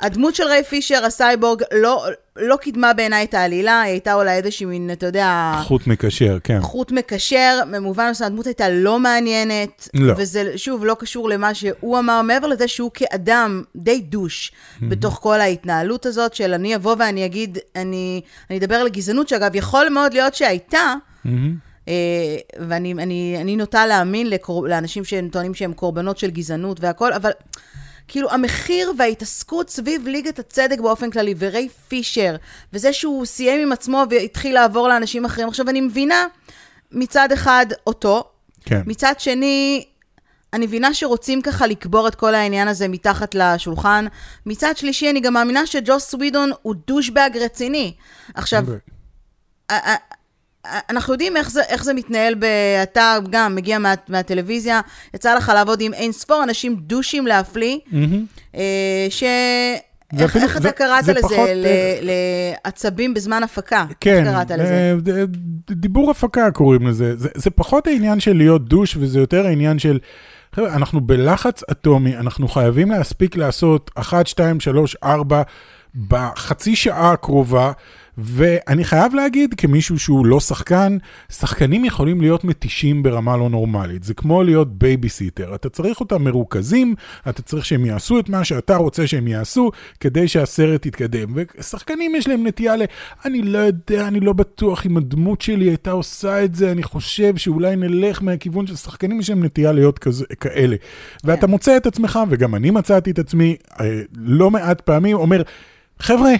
הדמות של ריי פישר, הסייבורג, לא, לא קידמה בעיניי את העלילה, היא הייתה אולי איזושהי מין, אתה יודע, חוט מקשר, כן. חוט מקשר, במובן מסוים, הדמות הייתה לא מעניינת, לא. וזה שוב לא קשור למה שהוא אמר, מעבר לזה שהוא כאדם די דוש בתוך כל ההתנהלות הזאת של אני אבוא ואני אגיד, אני, אני אדבר על הגזענות, שאגב, יכול מאוד להיות שהייתה, אה, ואני אני, אני נוטה להאמין לקור... לאנשים שהם טוענים שהם קורבנות של גזענות והכל, אבל כאילו המחיר וההתעסקות סביב ליגת הצדק באופן כללי, וריי פישר, וזה שהוא סיים עם עצמו והתחיל לעבור לאנשים אחרים. עכשיו, אני מבינה מצד אחד אותו, כן. מצד שני, אני מבינה שרוצים ככה לקבור את כל העניין הזה מתחת לשולחן. מצד שלישי, אני גם מאמינה שג'וס ווידון הוא דושבג רציני. עכשיו, א- א- אנחנו יודעים איך זה, איך זה מתנהל, ב... אתה גם מגיע מה, מהטלוויזיה, יצא לך לעבוד עם אין ספור אנשים דושים להפליא, אה, ש... איך, איך אתה זה- קראת זה לזה? פחות, ל- אה, לעצבים בזמן הפקה. כן, איך קראת לזה? אה, ד- דיבור הפקה קוראים לזה. זה, זה פחות העניין של להיות דוש, וזה יותר העניין של, חבר'ה, אנחנו בלחץ אטומי, אנחנו חייבים להספיק לעשות 1, 2, 3, 4 בחצי שעה הקרובה, ואני חייב להגיד, כמישהו שהוא לא שחקן, שחקנים יכולים להיות מתישים ברמה לא נורמלית. זה כמו להיות בייביסיטר. אתה צריך אותם מרוכזים, אתה צריך שהם יעשו את מה שאתה רוצה שהם יעשו, כדי שהסרט יתקדם. ושחקנים יש להם נטייה ל... אני לא יודע, אני לא בטוח אם הדמות שלי הייתה עושה את זה, אני חושב שאולי נלך מהכיוון של שחקנים יש להם נטייה להיות כזה, כאלה. ואתה מוצא את עצמך, וגם אני מצאתי את עצמי אה, לא מעט פעמים, אומר, חבר'ה,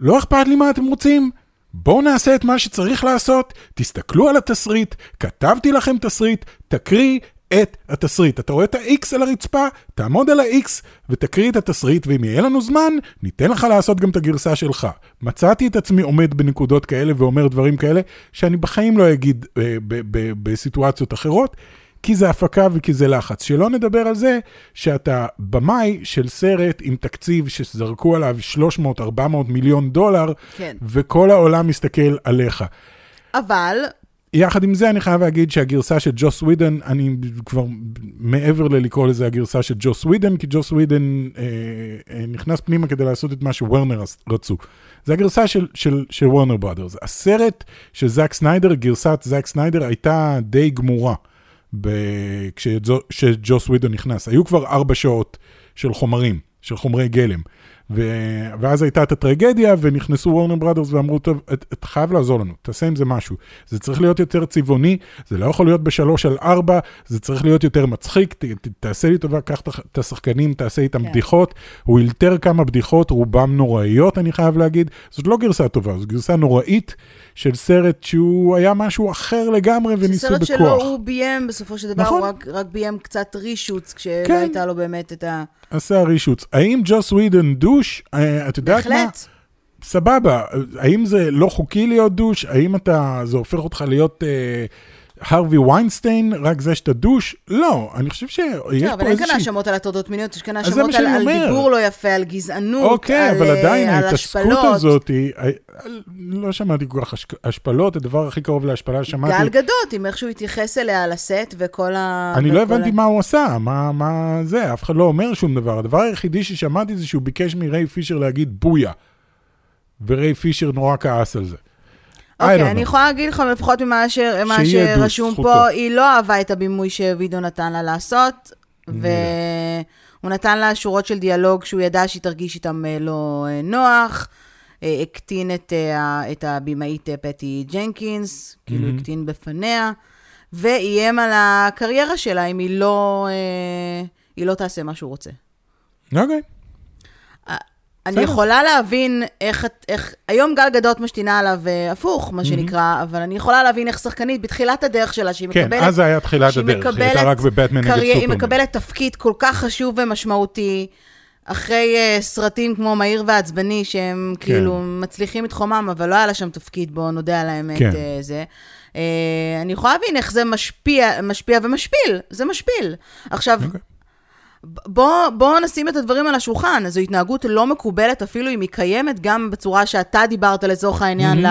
לא אכפת לי מה אתם רוצים, בואו נעשה את מה שצריך לעשות, תסתכלו על התסריט, כתבתי לכם תסריט, תקריא את התסריט. אתה רואה את ה-X על הרצפה, תעמוד על ה-X ותקריא את התסריט, ואם יהיה לנו זמן, ניתן לך לעשות גם את הגרסה שלך. מצאתי את עצמי עומד בנקודות כאלה ואומר דברים כאלה, שאני בחיים לא אגיד אה, בסיטואציות אחרות. כי זה הפקה וכי זה לחץ. שלא נדבר על זה שאתה במאי של סרט עם תקציב שזרקו עליו 300-400 מיליון דולר, כן. וכל העולם מסתכל עליך. אבל, יחד עם זה אני חייב להגיד שהגרסה של ג'וס ווידן, אני כבר מעבר ללקרוא לזה הגרסה של ג'וס ווידן, כי ג'וס ווידן אה, אה, נכנס פנימה כדי לעשות את מה שוורנר רצו. זה הגרסה של, של, של וורנר ברודרס. הסרט של זאק סניידר, גרסת זאק סניידר, הייתה די גמורה ב- כשג'ו- כשג'וס ווידון נכנס. היו כבר ארבע שעות של חומרים, של חומרי גלם. ו... ואז הייתה את הטרגדיה, ונכנסו וורנר ברודרס ואמרו, טוב, את- אתה חייב לעזור לנו, תעשה עם זה משהו. זה צריך להיות יותר צבעוני, זה לא יכול להיות בשלוש על ארבע, זה צריך להיות יותר מצחיק, ת, ת, תעשה לי טובה, קח את את השחקנים, תעשה איתם כן. בדיחות. הוא אילתר כמה בדיחות, רובם נוראיות, אני חייב להגיד. זאת לא גרסה טובה, זו גרסה נוראית של סרט שהוא היה משהו אחר לגמרי, זה וניסו סרט בכוח. שלו הוא ביים, בסופו של דבר, נכון. הוא רק, רק ביים קצת רישוץ, כשלא כן. הייתה לו באמת את ה... עשה רישוץ. האם ג'וס ווידן דוש? אה, את יודעת מה? בהחלט. סבבה, האם זה לא חוקי להיות דוש? האם אתה, זה הופך אותך להיות, אה, הרווי ויינסטיין, רק זה שאתה דוש? לא, אני חושב שיש לא, פה אבל אין כאן איזושהי... האשמות על הטרדות מיניות, יש כאן האשמות על על. דיבור לא יפה, על גזענות, אוקיי, על, אבל אה, עדיין על ההתעסקות השפלות. הזאת, היא- לא שמעתי כל כך השפלות, הדבר הכי קרוב להשפלה ששמעתי. גל גדות, עם איך שהוא התייחס אליה על הסט וכל ה... אני לא הבנתי מה הוא עשה, מה, מה זה, אף אחד לא אומר שום דבר. הדבר היחידי ששמעתי זה שהוא ביקש מריי פישר להגיד בויה. וריי פישר נורא כעס על זה. אוקיי, אני know. יכולה להגיד לך לפחות ממה ש- שרשום זכותו. פה, היא לא אהבה את הבימוי שווידאו נתן לה לעשות, והוא נתן לה שורות של דיאלוג שהוא ידע שהיא תרגיש איתם אה, לא אה, נוח, אה, הקטין את, את הבמאית אה, פטי ג'נקינס, כאילו מהמם. הקטין בפניה, ואיים על הקריירה שלה אם היא לא, היא לא תעשה מה שהוא רוצה. אוקיי. אני. יכולה להבין איך, את- איך, היום גל גדות משתינה עליו אה, הפוך, מה שנקרא, אבל אני יכולה להבין איך שחקנית בתחילת הדרך שלה, שהיא כן, מקבלת... אז זה היה תחילת הדרך, היא הייתה רק בבטמן נגד קרי- היא סופרמן. מקבלת תפקיד כל כך חשוב ומשמעותי, אחרי uh, סרטים כמו מהיר ועצבני, שהם כן. כאילו מצליחים את חומם, אבל לא היה לה שם תפקיד, בואו נודה על האמת, כן. uh, זה. Uh, אני יכולה להבין איך זה משפיע, משפיע ומשפיל, זה משפיל. עכשיו, אוקיי. בוא, בוא נשים את הדברים על השולחן. זו התנהגות לא מקובלת, אפילו אם היא קיימת, גם בצורה שאתה דיברת לצורך העניין Mm-hmm.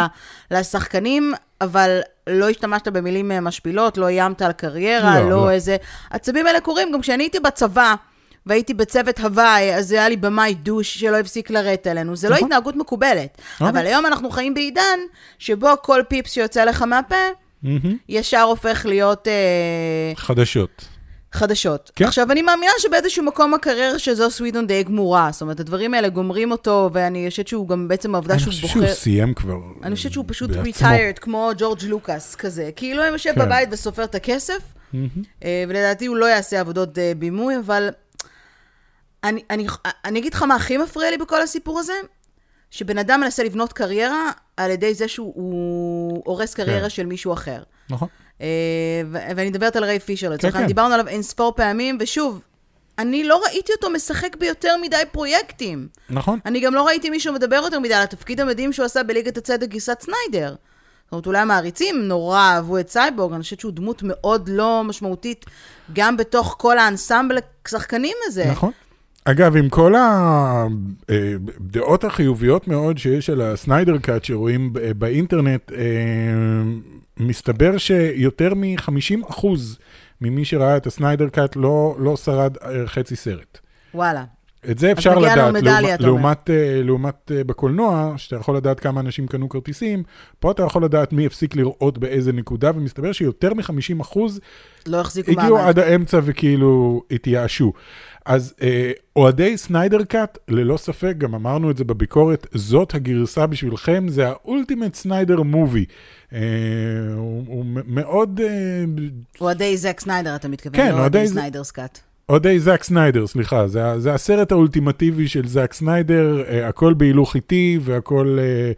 לשחקנים, אבל לא השתמשת במילים אה, משפילות, לא איימת על קריירה, לא, לא, לא. איזה... הצבים האלה קורים, גם כשאני הייתי בצבא, והייתי בצוות הוואי, אז היה לי במאי דוש שלא הפסיק לרדת עלינו. זה לא נכון. התנהגות מקובלת. אוקיי. אבל היום אנחנו חיים בעידן שבו כל פיפס שיוצא לך מהפה, מהמם. ישר הופך להיות... אה, חדשות. חדשות. כן. עכשיו, אני מאמינה שבאיזשהו מקום הקריירה של זו סווידון די גמורה. זאת אומרת, הדברים האלה גומרים אותו, ואני חושבת שהוא גם בעצם העובדה אני שהוא חושב בוחר... שהוא סיים כבר. אני חושבת שהוא פשוט retired, כמו ג'ורג' לוקאס כזה. כאילו, הוא יושב כן. בבית וסופר את הכסף. אה, ולדעתי הוא לא יעשה עבודות אה, בימוי, אבל אני, אני, אני אגיד לך מה הכי מפריע לי בכל הסיפור הזה, שבן אדם מנסה לבנות קריירה על ידי זה שהוא הוא הורס קריירה כן. של מישהו אחר. נכון. אה, ואני מדברת על ריי פישר לצורך כן. העניין, דיברנו עליו אין ספור פעמים, ושוב, אני לא ראיתי אותו משחק ביותר מדי פרויקטים. נכון. אני גם לא ראיתי מישהו מדבר יותר מדי על התפקיד המדהים שהוא עשה בליגת הצדק גיסת סניידר. זאת אומרת, אולי המעריצים נורא אהבו את סייבורג, אני חושבת שהוא דמות מאוד לא משמעותית, גם בתוך כל האנסמבל השחקנים הזה. נכון. אגב, עם כל הדעות החיוביות מאוד שיש על הסניידר קאט שרואים באינטרנט, אה, מסתבר שיותר מ-50% ממי שראה את הסניידר קאט לא, לא שרד אה, חצי סרט. וואלה. את זה אפשר לדעת, מדליה, לעומת. לעומת, אה, לעומת אה, בקולנוע, שאתה יכול לדעת כמה אנשים קנו כרטיסים, פה אתה יכול לדעת מי הפסיק לראות באיזה נקודה, ומסתבר שיותר מ-50% לא החזיקו הגיעו מעמד. עד האמצע וכאילו התייאשו. אז אה, אוהדי Snyder Cut, ללא ספק, גם אמרנו את זה בביקורת, זאת הגרסה בשבילכם, זה ה ultimate Snyder movie. אה, הוא, מאוד... אה, אוהדי זק סניידר, אתה מתכוון, כן, לא אוהדי Snyder's Cut. אוהדי זאק סניידר, סליחה, זה, זה הסרט האולטימטיבי של זאק סניידר, אה, הכל בהילוך איטי והכל אה,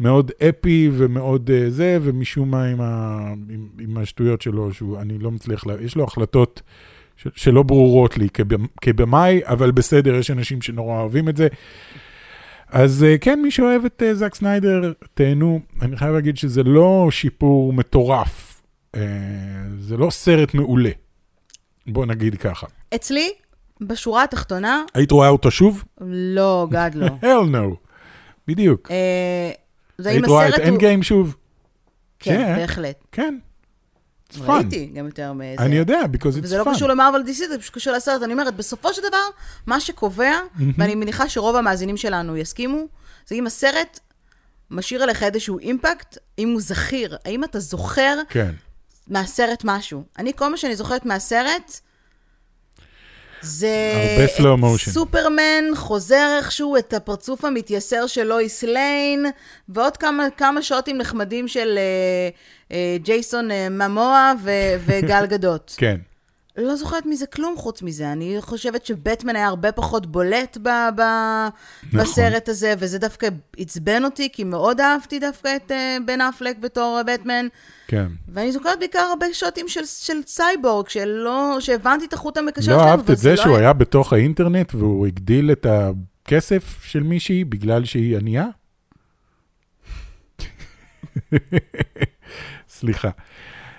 מאוד אפי ומאוד אה, זה, ומשום מה עם, ה, עם, עם השטויות שלו, שהוא, אני לא מצליח, לה, יש לו החלטות ש, שלא ברורות לי כבמ- כבמאי, אבל בסדר, יש אנשים שנורא אוהבים את זה. אז אה, כן, מי שאוהב את אה, זאק סניידר, תהנו. אני חייב להגיד שזה לא שיפור מטורף, אה, זה לא סרט מעולה. בוא נגיד ככה. אצלי, בשורה התחתונה, היית רואה אותו שוב? לא, גוד לא. hell no. בדיוק. אה, זה היית רואה את אנד. גיים שוב? כן, כן. בהחלט. כן. It's fun. ראיתי גם יותר מזה. אני יודע, because it's וזה לא fun. קשור למרוויל דיסי, זה פשוט קשור לסרט. אני אומרת, בסופו של דבר, מה שקובע, ואני מניחה שרוב המאזינים שלנו יסכימו, זה אם הסרט משאיר עליך איזשהו אימפקט, אם הוא זכיר, האם אתה זוכר כן. מהסרט משהו. אני, כל מה שאני זוכרת מהסרט, זה... הרבה slow את motion. סופרמן חוזר איכשהו את הפרצוף המתייסר של לואיס ליין, ועוד כמה, כמה שוטים נחמדים של אה, אה, ג'ייסון אה, ממואה ו- וגל גדות. כן. לא זוכרת מזה כלום חוץ מזה. אני חושבת שבטמן היה הרבה פחות בולט ב- ב- נכון. בסרט הזה, וזה דווקא עצבן אותי, כי מאוד אהבתי דווקא את אה, בן אפלק בתור בטמן. כן. ואני זוכרת בעיקר הרבה שוטים של, של סייבורג, שלא, שהבנתי את החוט המקשר לא שלהם, אהבת אבל את זה לא שהוא היה בתוך האינטרנט והוא הגדיל את הכסף של מישהי בגלל שהיא ענייה?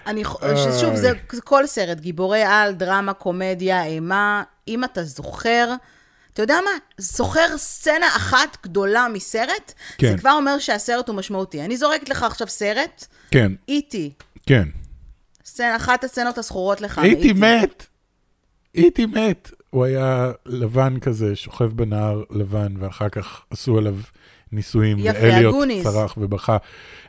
אני, ששוב, זה כל סרט, גיבורי על, דרמה, קומדיה, אימה. אם אתה זוכר, אתה יודע מה? זוכר סצנה אחת גדולה מסרט, כן. זה כבר אומר שהסרט הוא משמעותי. אני זורקת לך עכשיו סרט, כן, איטי. כן. סצנה, אחת הסצנות הזכורות לך. הייתי מ-E.T.. מת. הייתי מת. הוא היה לבן כזה, שוכב בנהר לבן, ואחר כך עשו עליו ואליוט הגוניס. צרח ובכה.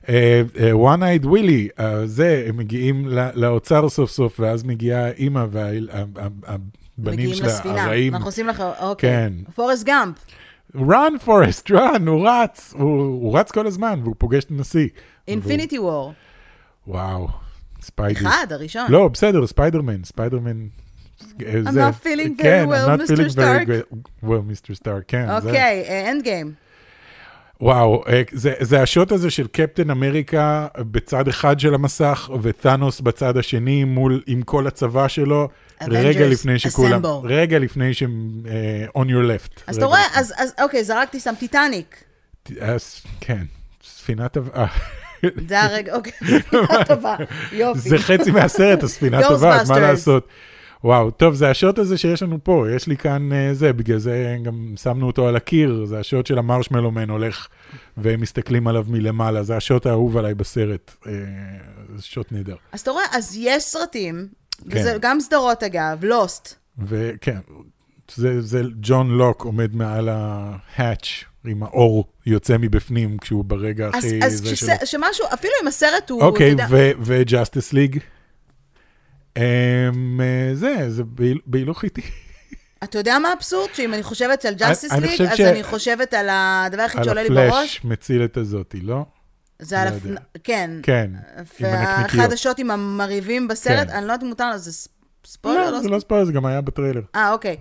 אה, אה, one eyed willy, אה, זה, הם מגיעים לאוצר סוף סוף, ואז מגיעה אימא והבנים מגיעים שלה, לספינה. הרעים. אנחנו עושים לך, אוקיי. כן. פורסט גאמפ. run פורסט, run, הוא רץ, הוא, הוא רץ כל הזמן, והוא פוגש את הנשיא. אינפיניטי וור. וואו, ספיידי. אחד, הראשון. לא, בסדר, ספיידרמן, ספיידרמן. אה, I'm not feeling very כן, well, I'm not Mr. feeling very Stark. well, Mr. Stark, כן. אוקיי, אנד גיים. וואו, אה, זה, זה השוט הזה של קפטן אמריקה בצד אחד של המסך, ותאנוס בצד השני מול, עם כל הצבא שלו, Avengers רגע לפני שכולם, assemble. רגע לפני שהם uh, on your left. אז אתה רואה. אז, אז אוקיי, זרקתי שם טיטניק. אז, כן, ספינת. אה, זה הרגע, אוקיי, ספינה טובה, יופי. זה חצי מהסרט, הספינה טובה, מה. לעשות? וואו, טוב, זה השוט הזה שיש לנו פה, יש לי כאן אה, זה, בגלל זה גם שמנו אותו על הקיר, זה השוט של המרשמלו מן הולך, והם מסתכלים עליו מלמעלה, זה השוט האהוב עליי בסרט, אה, זה שוט נהדר. אז אתה רואה, אז יש סרטים, כן. וזה גם סדרות אגב, לוסט. וכן, זה, זה ג'ון לוק עומד מעל ההאץ' עם האור יוצא מבפנים כשהוא ברגע אז, הכי... אז זה כשס, שלו. שמשהו, אפילו אם הסרט הוא, אוקיי, וג'אסטיס ליג. זה, זה בהיל- בהילוך איטי. אתה יודע מה האבסורד? שאם אני חושבת על ג'אסטיס ליג, אז ש- אני חושבת על הדבר היחיד על שעולה לי בראש, הפלאש מציל את הזאתי, לא? זה על לא הפ... יודע. כן. כן, עם ואחד הנקניקיות. השוטים המרהיבים בסרט, כן. אני לא יודעת אם מותר לו, זה ס- ספוילר? לא, זה לא ספוילר, זה גם היה בטריילר. אה, אוקיי.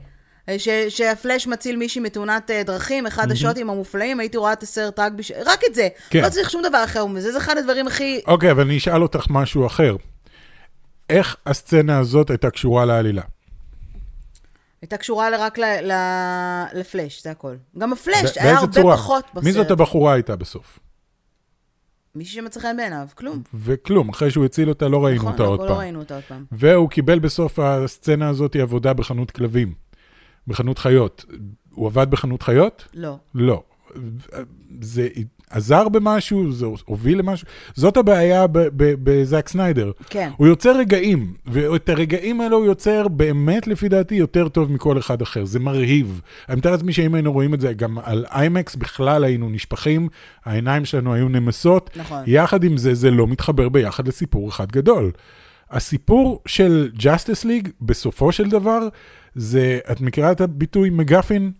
ש, שהפלאש מציל מישהי מתאונת אה, דרכים, אחד השוטים המופלאים, הייתי רואה את הסרט רק בש... רק את זה. כן. לא צריך שום דבר אחר מזה, זה אחד הדברים הכי... אוקיי, אבל אני אשאל אותך משהו אחר. איך הסצנה הזאת הייתה קשורה לעלילה? הייתה קשורה רק ל, ל, לפלאש, זה הכל. גם הפלאש ב- היה הרבה צורה? פחות בסרט. מי זאת הבחורה הייתה בסוף? מישהי שמצא חן בעיניו, כלום. וכלום, אחרי שהוא הציל אותה לא ראינו נכון, אותה עוד לא פעם. ראינו אותה עוד פעם. והוא קיבל בסוף הסצנה הזאת עבודה בחנות כלבים, בחנות חיות. הוא עבד בחנות חיות? לא. לא. זה עזר במשהו? זה הוביל למשהו? זאת הבעיה בזאק סניידר. כן. הוא יוצר רגעים, ואת הרגעים האלו הוא יוצר באמת, לפי דעתי, יותר טוב מכל אחד אחר. זה מרהיב. אני מתאר לעצמי שאם היינו רואים את זה גם על איימקס, בכלל היינו נשפכים, העיניים שלנו היו נמסות. נכון. יחד עם זה, זה לא מתחבר ביחד לסיפור אחד גדול. הסיפור של Justice League, בסופו של דבר, זה, את מכירה את הביטוי מגפין?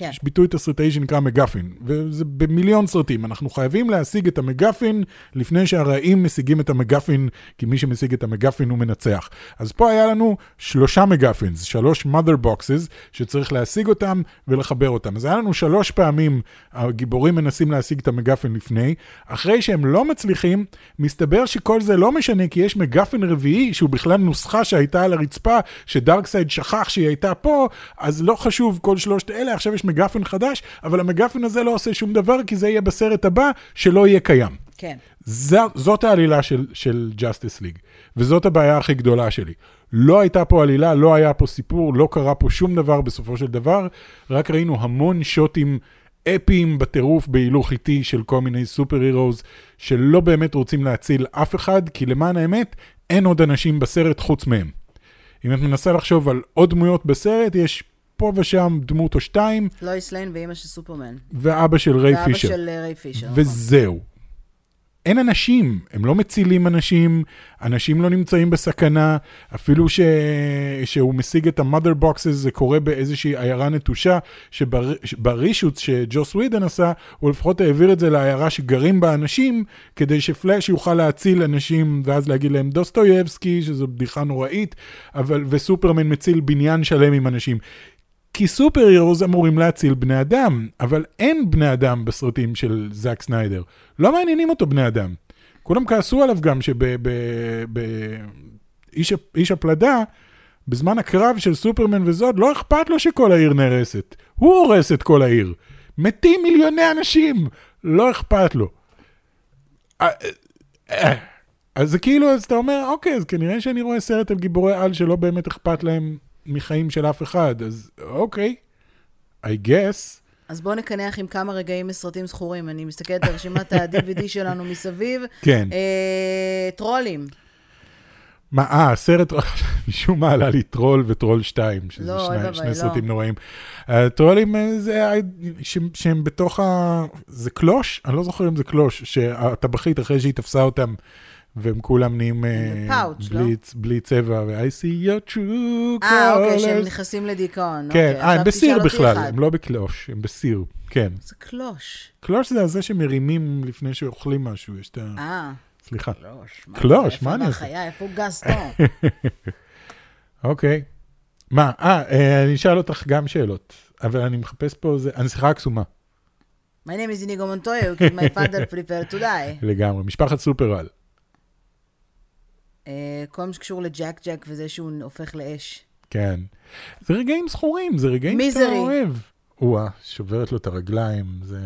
כן. יש ביטוי תסריטאי שנקרא מגפין, וזה במיליון סרטים. אנחנו חייבים להשיג את המגפין לפני שהרעים משיגים את המגפין, כי מי שמשיג את המגפין הוא מנצח. אז פה היה לנו שלושה מגפינס, שלוש mother boxes, שצריך להשיג אותם ולחבר אותם. אז היה לנו שלוש פעמים הגיבורים מנסים להשיג את המגפין לפני. אחרי שהם לא מצליחים, מסתבר שכל זה לא משנה, כי יש מגפין רביעי, שהוא בכלל נוסחה שהייתה על הרצפה, שדארקסייד שכח שהיא הייתה פה, אז לא חשוב כל שלושת אלה, עכשיו יש מגפין חדש, אבל המגפין הזה לא עושה שום דבר, כי זה יהיה בסרט הבא, שלא יהיה קיים. כן. ז, זאת העלילה של, של Justice League, וזאת הבעיה הכי גדולה שלי. לא הייתה פה עלילה, לא היה פה סיפור, לא קרה פה שום דבר בסופו של דבר, רק ראינו המון שוטים אפיים בטירוף בהילוך איטי של כל מיני סופר הירוז, שלא באמת רוצים להציל אף אחד, כי למען האמת, אין עוד אנשים בסרט חוץ מהם. אם את מנסה לחשוב על עוד דמויות בסרט, יש פה ושם דמות או שתיים, לואיס ליין ואימא של סופרמן. ואבא של ריי ואבא פישר. של אה, ריי פישר. נכון. וזהו. אין אנשים, הם לא מצילים אנשים, אנשים לא נמצאים בסכנה, אפילו ש... שהוא משיג את ה-mother boxes, זה קורה באיזושהי עיירה נטושה, שב reshoots שג'וס ווידן עשה, הוא לפחות העביר את זה לעיירה שגרים בה אנשים, כדי שפלאש יוכל להציל אנשים, ואז להגיד להם דוסטויבסקי, שזו בדיחה נוראית, אבל, וסופרמן מציל בניין שלם עם אנשים. כי super heroes אמורים להציל בני אדם, אבל אין בני אדם בסרטים של זאק סניידר. לא מעניינים אותו בני אדם. כולם כעסו עליו גם שבאיש הפלדה, בזמן הקרב של סופרמן וזוד, לא אכפת לו שכל העיר נהרסת. הוא הורס את כל העיר. מתים מיליוני אנשים, לא אכפת לו. אה, אה, אז זה כאילו, אז אתה אומר, אוקיי, אז כנראה שאני רואה סרט על גיבורי על שלא באמת אכפת להם מחיים של אף אחד, אז אוקיי, I guess. אז בואו נקנח עם כמה רגעים מסרטים זכורים. אני מסתכלת על רשימת ה-DVD שלנו מסביב. כן. אה, טרולים. מה, אה, הסרט, משום מה עלה לי טרול וטרול 2, שזה לא, שני, שני לא. סרטים נוראים. הטרולים אה, זה, ה- ש- שהם בתוך ה... זה קלוש? אני לא זוכר אם זה קלוש, שהטבחית אחרי שהיא תפסה אותם, והם כולם נהיים אה, לא? בלי, בלי צבע, ו-I see your true אה, אוקיי, שהם colors. נכנסים לדיכאון. כן, אוקיי, אה, הם בסיר בכלל. הם לא בקלוש, הם בסיר, כן. זה קלוש. קלוש זה הזה שמרימים לפני שאוכלים משהו, יש את ה... אה, סליחה. קלוש. קלוש? מה אני איפה עושה? בחיה? איפה גסטון? אוקיי. מה, אה, אה, אני אשאל אותך גם שאלות, אבל אני מחפש פה, זה, הנסיכה הקסומה, My name is Inigo Montoya, because my father prepared to die. לגמרי, משפחת סופרל. אה, כל מה שקשור לג'ק ג'ק וזה שהוא הופך לאש. כן. זה רגעים זכורים, זה רגעים שאתה. אוהב. או-אה, שוברת לו את הרגליים, זה...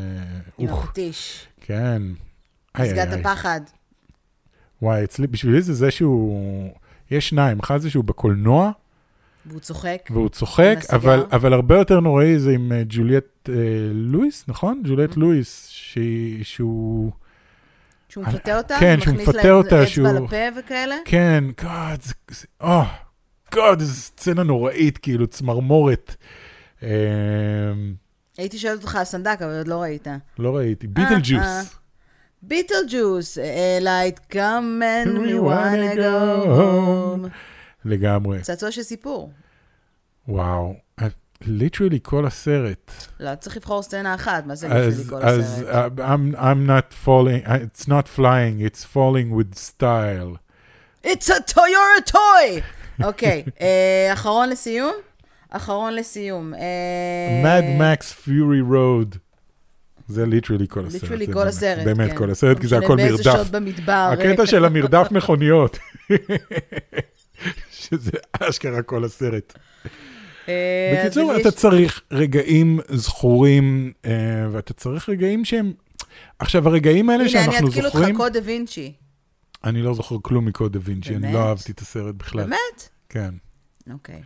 עם הפטיש. כן. פסגת. הפחד. וואי, אצלי, בשבילי זה זה שהוא... יש שניים, אחד זה שהוא בקולנוע, והוא צוחק. והוא צוחק. אבל, אבל הרבה יותר נוראי זה עם אה, ג'וליאט אה, לואיס, נכון? Mm-hmm. ג'וליאט לואיס, שהיא- שהוא... שהוא מפתה אותה? כן, שהוא מכניס מפתה לה אותה, אצבע שהוא- לפה וכאלה? כן, God, זה... אה, God, איזו סצנה נוראית, כאילו, צמרמורת. אה, הייתי שואלת אותך על סנדק, אבל עוד לא ראית. לא ראיתי, Beetle אה. juice. Beetlejuice, light come and We wanna go home. לגמרי. צעצוע של סיפור. וואו, literally כל הסרט. לא, צריך לבחור סצנה אחת, מה זה אז, בשבילי כל אז הסרט? uh, I'm, I'm not falling, uh, it's not flying, it's falling with style. It's a Toyota toy! אוקיי, אה, אחרון לסיום? אחרון לסיום. אה, Mad Max Fury Road. זה literally כל הסרט. literally כל באמת- הסרט, באמת כן. כל הסרט, כי זה הכל משנה באיזה מרדף. שעות במדבר. הקטע של המרדף מכוניות. שזה אשכרה כל הסרט. אה, בקיצור, אתה יש- צריך רגעים זכורים, אה, ואתה צריך רגעים שהם... עכשיו, הרגעים האלה הנה, אני שאנחנו אתקיל אותך זוכרים, קוד דה וינצ'י. אני לא זוכר כלום מקוד דה וינצ'י, אני? לא אהבתי את הסרט בכלל. באמת? כן. אוקיי.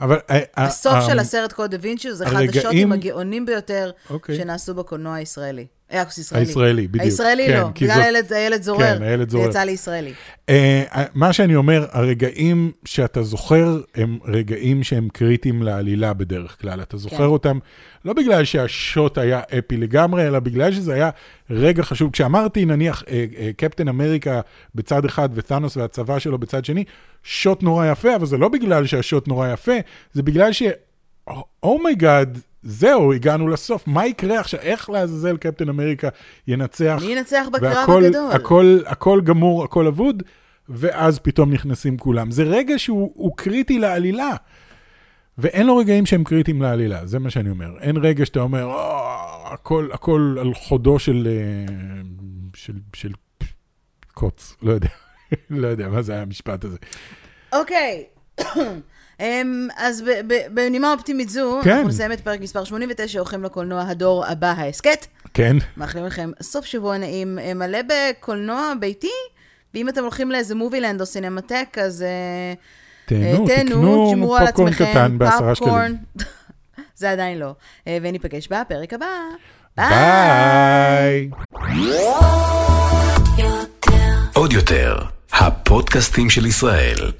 אבל... אה, הסוף של הסרט קוד דה וינצ'י זה אחד השוטים הגאונים ביותר אוקיי. שנעשו בקולנוע הישראלי. אה, ישראלי. הישראלי, בדיוק. הישראלי כן, לא, בגלל הילד- הילד זורר. כן, הילד זורר. זה יצא לישראלי. אה, מה שאני אומר, הרגעים שאתה זוכר הם רגעים שהם קריטיים לעלילה בדרך כלל. אתה זוכר כן. אותם לא בגלל שהשוט היה אפי לגמרי, אלא בגלל שזה היה רגע חשוב. כשאמרתי, נניח, אה, אה, קפטן אמריקה בצד אחד ותאנוס והצבא שלו בצד שני, שוט נורא יפה, אבל זה לא בגלל שהשוט נורא יפה, זה בגלל ש... oh my God, זהו, הגענו לסוף. מה יקרה עכשיו? איך לעזאזל קפטן אמריקה ינצח? מי ינצח בקרב והכל, הגדול? הכל, הכל גמור, הכל אבוד, ואז פתאום נכנסים כולם. זה רגע שהוא הוא קריטי לעלילה. ואין לו רגעים שהם קריטיים לעלילה, זה מה שאני אומר. אין רגע שאתה אומר, "אה, הכל, הכל על חודו של, אה, של, של קוץ, לא יודע. לא יודע מה זה היה המשפט הזה. אוקיי. אמ, אז ב- ב- בנימה אופטימית זו, כן. אנחנו נסיים את פרק מספר 89, הולכים לקולנוע הדור הבא, ההסכת. כן, מאחלים לכם סוף שבוע נעים אה, מלא בקולנוע ביתי, ואם אתם הולכים לאיזה מובילנד או סינמטק, אז אה, אה, תהנו, תקנו פופקורן קטן בעשרה שקלים. זה עדיין לא. וניפגש בפרק הבא. ביי. עוד יותר, הפודקאסטים של ישראל.